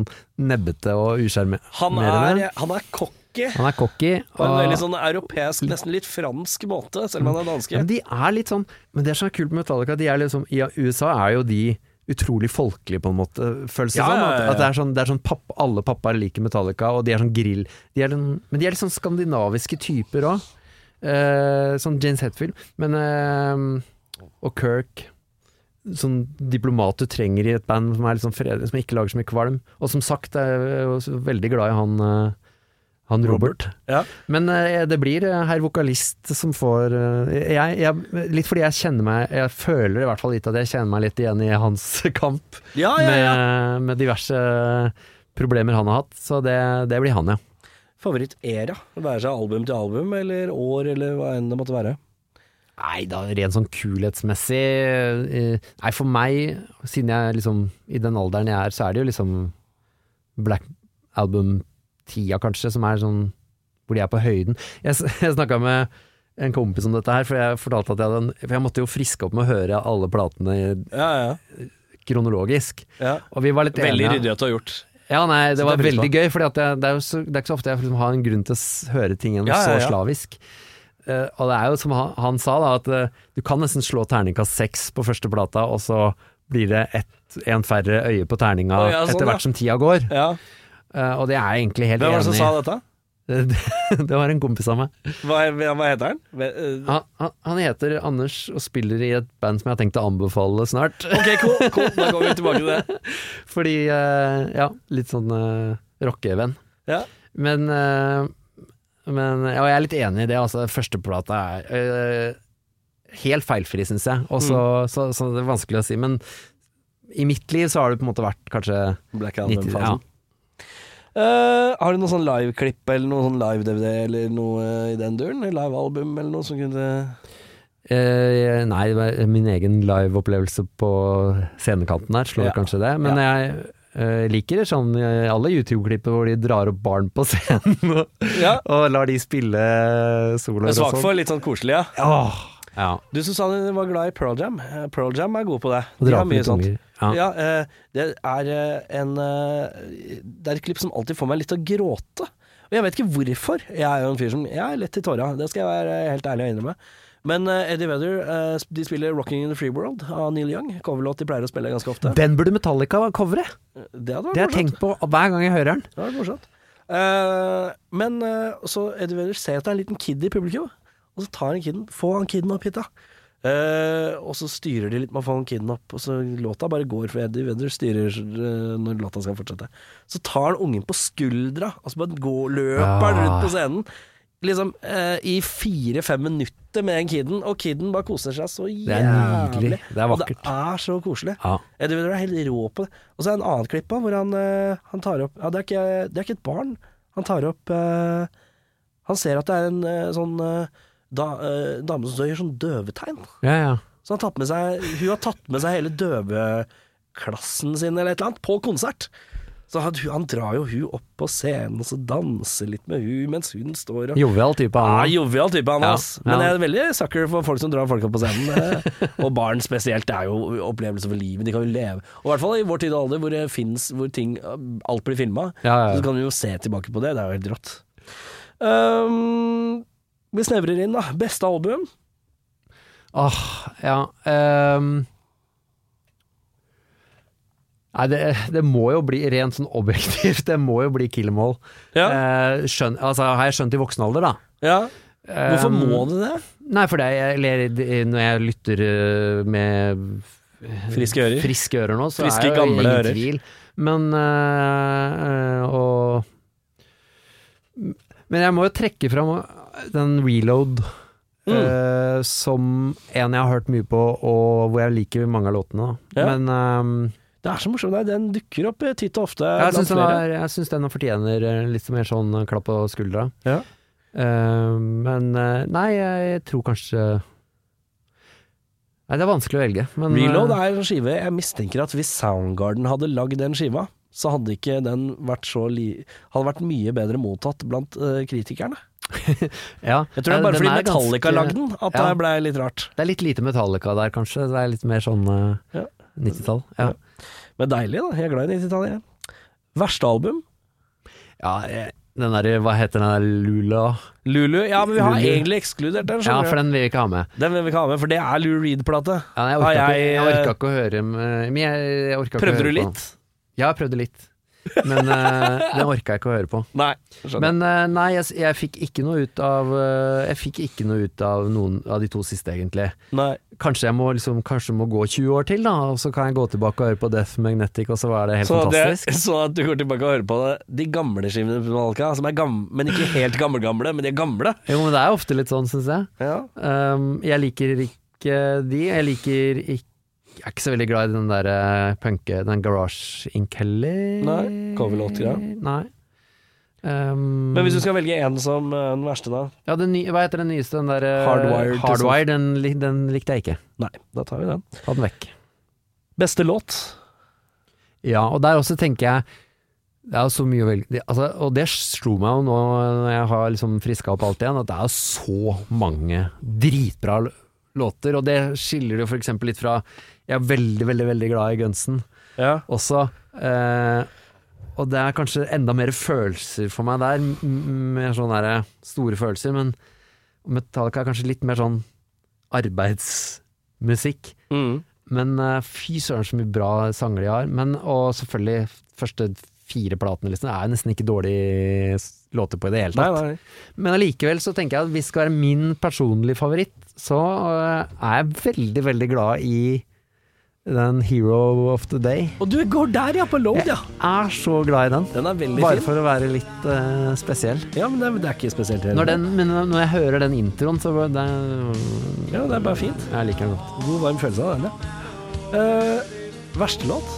nebbete og Han usjarmerende. er, han er cocky. Han er cocky. På en veldig sånn europeisk, nesten litt fransk måte, selv om han er danske. Men de er litt sånn Men det er så kult med Metallica, de er liksom I USA er jo de utrolig folkelige, på en måte, føles det Ja, som. At, at det er sånn, det er sånn papp, alle pappaer liker Metallica, og de er sånn grill de er den, Men de er litt sånn skandinaviske typer òg. Eh, sånn James Hetfield. Men eh, Og Kirk. Sånn diplomat du trenger i et band som er litt sånn fredelig, som ikke lager så mye kvalm. Og som sagt, jeg er jo veldig glad i han eh, han Robert. Ja. Men uh, det blir eh, herr vokalist som får uh, jeg, jeg, Litt fordi jeg kjenner meg Jeg føler i hvert fall litt at jeg kjenner meg litt igjen i hans kamp Ja, ja. Med, med diverse problemer han har hatt. Så det, det blir han, ja. Favorittera? Være seg album til album, eller år, eller hva enn det måtte være. Nei da, rent sånn kulhetsmessig Nei, for meg, siden jeg liksom I den alderen jeg er, så er det jo liksom Black Album-tida, kanskje, som er sånn Hvor de er på høyden. Jeg, jeg snakka med en kompis om dette her, for jeg fortalte at jeg hadde en For jeg måtte jo friske opp med å høre alle platene Ja, ja. kronologisk. ja. Og vi var litt Veldig enige. ryddig at du har gjort. Ja, nei, det så var det veldig gøy, for det, er så, det er ikke så ofte jeg liksom har en grunn til å høre ting gjennom Ja, ja, ja. så slavisk. Uh, og det er jo som han, han sa, da, at uh, du kan nesten slå terningkast seks på første plata, og så blir det ett, en færre øye på terninga oh, ja, sånn, etter hvert som tida går. Ja. Eh, og det er jeg egentlig helt enig Hvem var det som sa dette? Det, var en kompis av meg. Hva, hva heter han? Eh, Han, han, han heter Anders og spiller i et band som jeg har tenkt å anbefale snart. Ok, cool, cool. Da kommer vi tilbake til det. Fordi, eh, ja, litt sånn uh, rockevenn. Ja. Men, men ja, jeg er litt enig i det. Altså, Førsteplata er uh, helt feilfri, syns jeg. Og så, så, så det er vanskelig å si. Men i mitt liv så har det på en måte vært kanskje Black 90, Album-fasen. Eh, har du noe sånn liveklipp eller noe sånn live-DVD eller noe i den duren? Live-album eller noe som kunne Uh, nei, det var min egen live-opplevelse på scenekanten her slår Ja. kanskje det. Men jeg uh, liker det sånn alle YouTube-klipper hvor de drar opp barn på scenen og, Ja. og lar de spille soloer er og svak sånn. for litt sånn koselig, ja. Åh, ja. Du som sa du var glad i Pearl Jam. Eh, Pearl Jam er gode på det. De dra har mye sånt. Ja. Ja, eh, det er eh, en Det er et klipp som alltid får meg litt til å gråte. Og jeg vet ikke hvorfor. Jeg er jo en fyr som Jeg er lett i tåra, det skal jeg være helt ærlig og innrømme. Men Eddie Vedder eh, de spiller 'Rocking in the Free World' av Neil Young. Coverlåt de pleier å spille ganske ofte. Den burde Metallica covre. Det hadde vært Det har jeg tenkt på hver gang jeg hører den. Det hadde vært morsomt. Men så Eddie Vedder ser at det er en liten kid i publikum, og så tar han kiden Få han kiden opp hit, da. Uh, og så styrer de litt med å få han kiden opp, og så låta bare går, for Eddie Vedder styrer uh, når låta skal fortsette. Så tar han ungen på skuldra, og så bare går, løper han Ah. rundt på scenen. Liksom uh, i fire-fem minutter med den kiden, og kiden bare koser seg så jævlig. Det er nydelig. Det er Og det er så koselig. Ja. Eddie Vedder er helt rå på det. Og så er det en annen klipp av hvor han, han tar opp Ja, det er, ikke, det er ikke et barn. Han tar opp Han ser at det er en sånn da, eh, dame som gjør sånn døvetegn. Ja, ja. Så han har seg, hun har tatt med seg hele døveklassen sin eller et eller annet på konsert. Så han, han drar jo hun opp på scenen og så danser litt med hun mens hun står og Jovial type. ja, han. jovial type han, Ja, ja. Men jeg er veldig sucker for folk som drar folk opp på scenen. eh, og barn spesielt. Det er jo opplevelse for livet. De kan jo leve. Og i hvert fall i vår tid og alder, hvor finnes Hvor ting Alt blir filma. Ja, ja, ja. Så kan vi jo se tilbake på det. Det er jo helt rått. Um, vi snevrer inn, da. Beste album? Åh, ja. um, nei, det, det må jo bli rent sånn objektivt. Det må jo bli Kill. Ja. Eh, skjønn, altså, har jeg skjønt i voksen alder, da. ja. Hvorfor um, må du det? Nei, for det jeg ler når jeg lytter eh, med Friske ører? friske ører nå, så Friske, er jo gamle ingen ører. tvil. Men eh, eh, og Men jeg må jo trekke fram den Reload Mm. uh, som en jeg har hørt mye på, og hvor jeg liker mange av låtene. Ja. Men um, Det er så morsomt. Den dukker opp eh, titt og ofte. jeg syns den, er- jeg synes den fortjener eh, litt mer sånn klapp på skuldra. Ja. Uh, men nei, jeg tror kanskje Nei, det er vanskelig å velge. Men, Reload er en skive Jeg mistenker at hvis Soundgarden hadde lagd den skiva, så hadde ikke den vært så li Hadde vært mye bedre mottatt blant uh, kritikerne. ja, Jeg tror det er bare fordi er Metallica ganske- lagde den at Ja. det blei litt rart. Det er litt lite Metallica der, kanskje. Det er litt mer sånn uh, Ja. 90-tall. Ja. Men deilig, da. Jeg er glad i 90-tallet, jeg. Verste album? ja, den derre Hva heter den der Lula? Lulu. Ja, men vi har Lulu. egentlig ekskludert den, Ja, for den vil vi ikke ha med. Den vil vi ikke ha med, for det er Lou Reed-plate. Ja, jeg orka ikke, eh, ikke å høre med- Men jeg, jeg Prøvde du litt? Ja, jeg prøvde litt. Men uh, det orka jeg ikke å høre på. Nei. Men uh, nei, jeg, jeg fikk ikke noe ut av uh, Jeg fikk ikke noe ut av noen av de to siste, egentlig. Nei. Kanskje jeg må, liksom, kanskje må gå 20 år til, da, og så kan jeg gå tilbake og høre på Death Magnetic, og så var det helt Så, det, fantastisk. så at du går tilbake og hører på det, de gamle skivene på Malka, som er gamle, men ikke helt gamle-gamle, men de er gamle. Jo, men det er ofte litt sånn, syns jeg. Ja. Um, jeg liker ikke de. Jeg liker ikke Jeg er ikke så veldig glad i den der eh, punke Den Garage Ink heller. Nei, coverlåtgreia. Nei. Um, Men hvis du skal velge en som eh, den verste, da? ja, den nye, Hva heter den nyeste? Den der eh, Hardwired Hardwired den, lik- den likte jeg ikke. Nei, da tar vi den. Ta den vekk. Beste låt? Ja, og der også tenker jeg det er så mye å velge altså, Og det slo meg jo nå når jeg har liksom friska opp alt igjen, at det er så mange dritbra låter. Og det skiller jo f.eks. litt fra Jeg er veldig, veldig, veldig glad i Gunsen Ja. også. Eh, og det er kanskje enda mer følelser for meg der, mer sånne der store følelser. Men Metallica er kanskje litt mer sånn arbeidsmusikk. Mm. Men eh, fy søren så mye bra sanger de har. Men, og selvfølgelig, første fire platene liksom, er nesten ikke dårlige låter på i det hele Nei, tatt. nei. Men allikevel så tenker jeg at hvis det skal være min personlige favoritt, så eh, er jeg veldig, veldig glad i Den Hero of the Day. Og du går der, ja, på load, ja. Er så glad i den. Den er veldig Bare fin. for å være litt uh, spesiell. Ja, men det, er- det er ikke spesielt. Når den, men når jeg hører den introen, så det Ja, det er bare fint. Jeg liker den godt. God, varm følelse av den, ja. Uh, verste låt?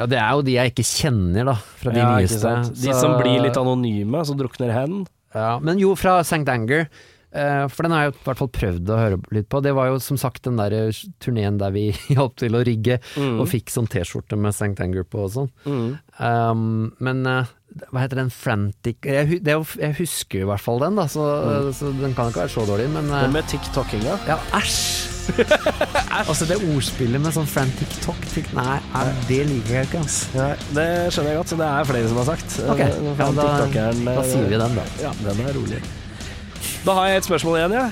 Ja, det er jo de jeg ikke kjenner, da. Fra de Ja, nyeste. De som blir litt anonyme, som drukner hen. Ja, men jo, fra St. Anger. Eh, for den har jeg i hvert fall prøvd å høre litt på. Det var jo som sagt den der turneen der vi hjalp til å rigge, og fikk sånn T-skjorte med St. Anger på og sånn. Mm. Um, men eh, hva heter den Frantic jeg, det jeg husker i hvert fall den, da, så, så den kan ikke være så dårlig. Men eh, Den med tiktokinga. ja, æsj! altså det ordspillet med sånn frantic talk tikk, Nei, det liker jeg ikke, altså. Det skjønner jeg godt. Det er flere som har sagt. Ok, Eh, ja, da, da eh, sier vi den, da. Ja, den er rolig. Da har jeg et spørsmål igjen, jeg.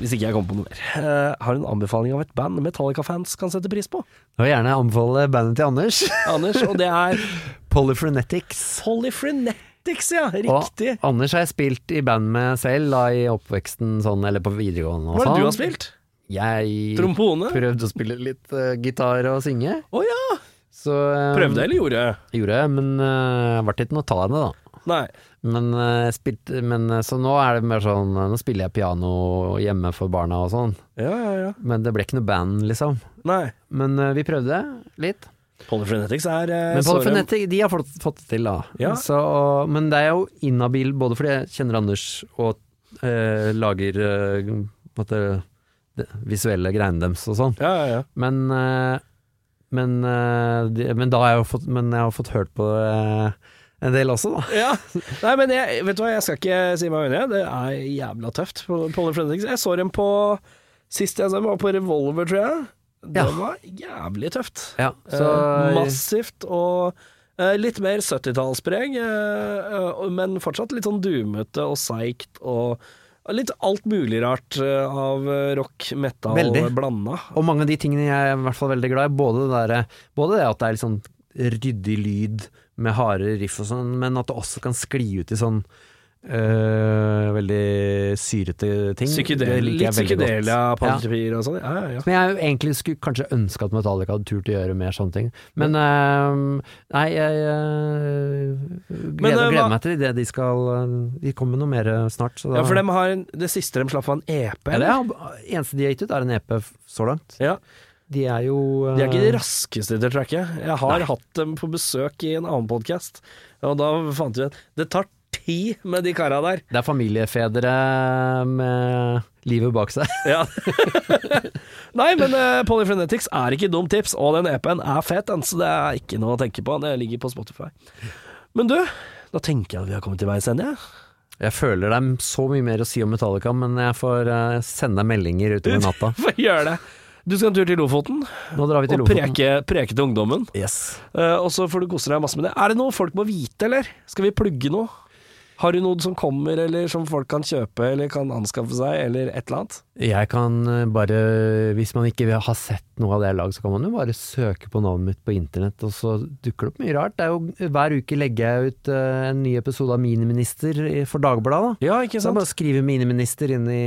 Hvis ikke jeg kommer på noe mer. Eh, har du en anbefaling av et band Metallica-fans kan sette pris på? Jeg vil gjerne anbefale bandet til Anders. Anders, og det er Polyphrenetics. Polyphrenetics, ja. Og Riktig. Anders har jeg spilt i band med selv da, i oppveksten, sånn, eller på videregående. Hva er det du sånn. har spilt? Jeg Trompone? prøvde å spille litt uh, gitar og synge. Å ja! Så um, Prøvde eller gjorde? Gjorde men uh, ble ikke noe ta det, da. Nei. Men, eh, spilte, men eh, så nå er det mer sånn eh, Nå spiller jeg piano hjemme for barna og sånn. Ja, ja, ja. Men det ble ikke noe band, liksom. Nei. Men eh, vi prøvde litt. Polyphrenetics er uh, Men Polyphonetic, de har fått, fått det til, da. Ja. Så, men det er jo inhabil, både fordi jeg kjenner Anders og eh, lager eh, måtte, det visuelle greiene deres og sånn. Ja, ja, ja. Men, eh, men, eh, de, men da har jeg jo fått, men jeg har fått hørt på det en del også, da. Ja. Nei, men jeg, vet du hva, jeg skal ikke si meg uenig. Det er jævla tøft. Jeg så dem på Sist jeg så dem, var på Revolver, tror jeg. Det Ja. var jævlig tøft. Ja, så Eh, massivt og eh, litt mer 70-tallspreg, eh, eh, men fortsatt litt sånn doomete og seigt og litt alt mulig rart eh, av eh, rock, metal Veldig. blanda. Og mange av de tingene jeg er i hvert fall veldig glad i. Både det, der, både det at det er litt sånn ryddig lyd med harde riff og sånn, men at det også kan skli ut i sånn øh, veldig syrete ting. Psykedel, litt psykedelia, Ja. og sånn. Ja, ja, ja. Men jeg egentlig skulle kanskje ønske at Metallica hadde turt å gjøre mer sånne ting. Men øh, nei, jeg øh, gleder, Men, hva- gleder meg til det de skal De kommer med noe mer snart. Så da, ja, for de har en, det siste de slapp var en EP. ja, det eneste de har gitt ut, er en EP så langt. Ja. De er jo uh... De er ikke de raskeste til å tracke. Jeg har hatt dem på besøk i en annen podkast, og da fant vi ut det tar tid med de kara der. Det er familiefedre med livet bak seg. Ja. Nei, men uh, Polyphrenetics er ikke dumt tips, og den EP-en er fet, så det er ikke noe å tenke på. Det ligger på Spotify. Men du, da tenker jeg at vi har kommet til veis ende. jeg. Jeg føler det er så mye mer å si om Metallica, men jeg får eh, sende deg meldinger utover natta. Gjør det. Du skal en tur til Lofoten Nå drar vi til og Lofoten. preke, preke til ungdommen. Yes. Eh, og så får du kose deg masse med det. Er det noe folk må vite, eller? Skal vi plugge noe? Har du noe som kommer, eller som folk kan kjøpe, eller kan anskaffe seg, eller et eller annet? Jeg kan eh, bare, hvis man ikke har sett noe av det jeg har så kan man jo bare søke på navnet mitt på internett, og så dukker det opp mye rart. Det er jo, hver uke legger jeg ut eh, en ny episode av Miniminister for Dagbladet. da. Ja, ikke sant? Så er bare skrive Miniminister inn i.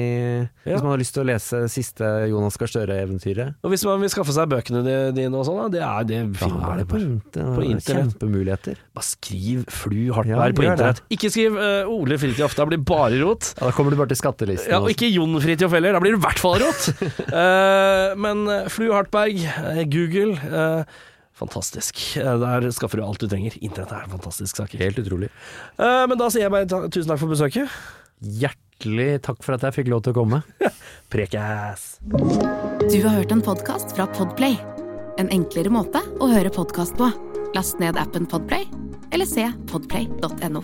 Hvis man har lyst til å lese siste Jonas Gahr Støre-eventyret. Og hvis man vil skaffe seg bøkene dine og sånn, da, det er det finner er det på, på internett. Kjempemuligheter. Bare skriv Flu vær på internett. Ikke skriv eh, Ole Fridtjof, da blir det bare rot. Ja, da kommer du bare til skattelisten. Ja, og ikke Jon Fridtjof heller, da blir det i hvert fall rot. Eh, men Flu Hartberg, eh, Google eh, Fantastisk. Eh, Der skaffer du alt du trenger. Internett er en fantastisk sak. Helt utrolig. Eh, men da sier jeg bare tusen takk for besøket. Hjertelig takk for at jeg fikk lov til å komme. Prekæs! Du har hørt en podkast fra Podplay. En enklere måte å høre podkast på. Last ned appen Podplay, eller se podplay.no.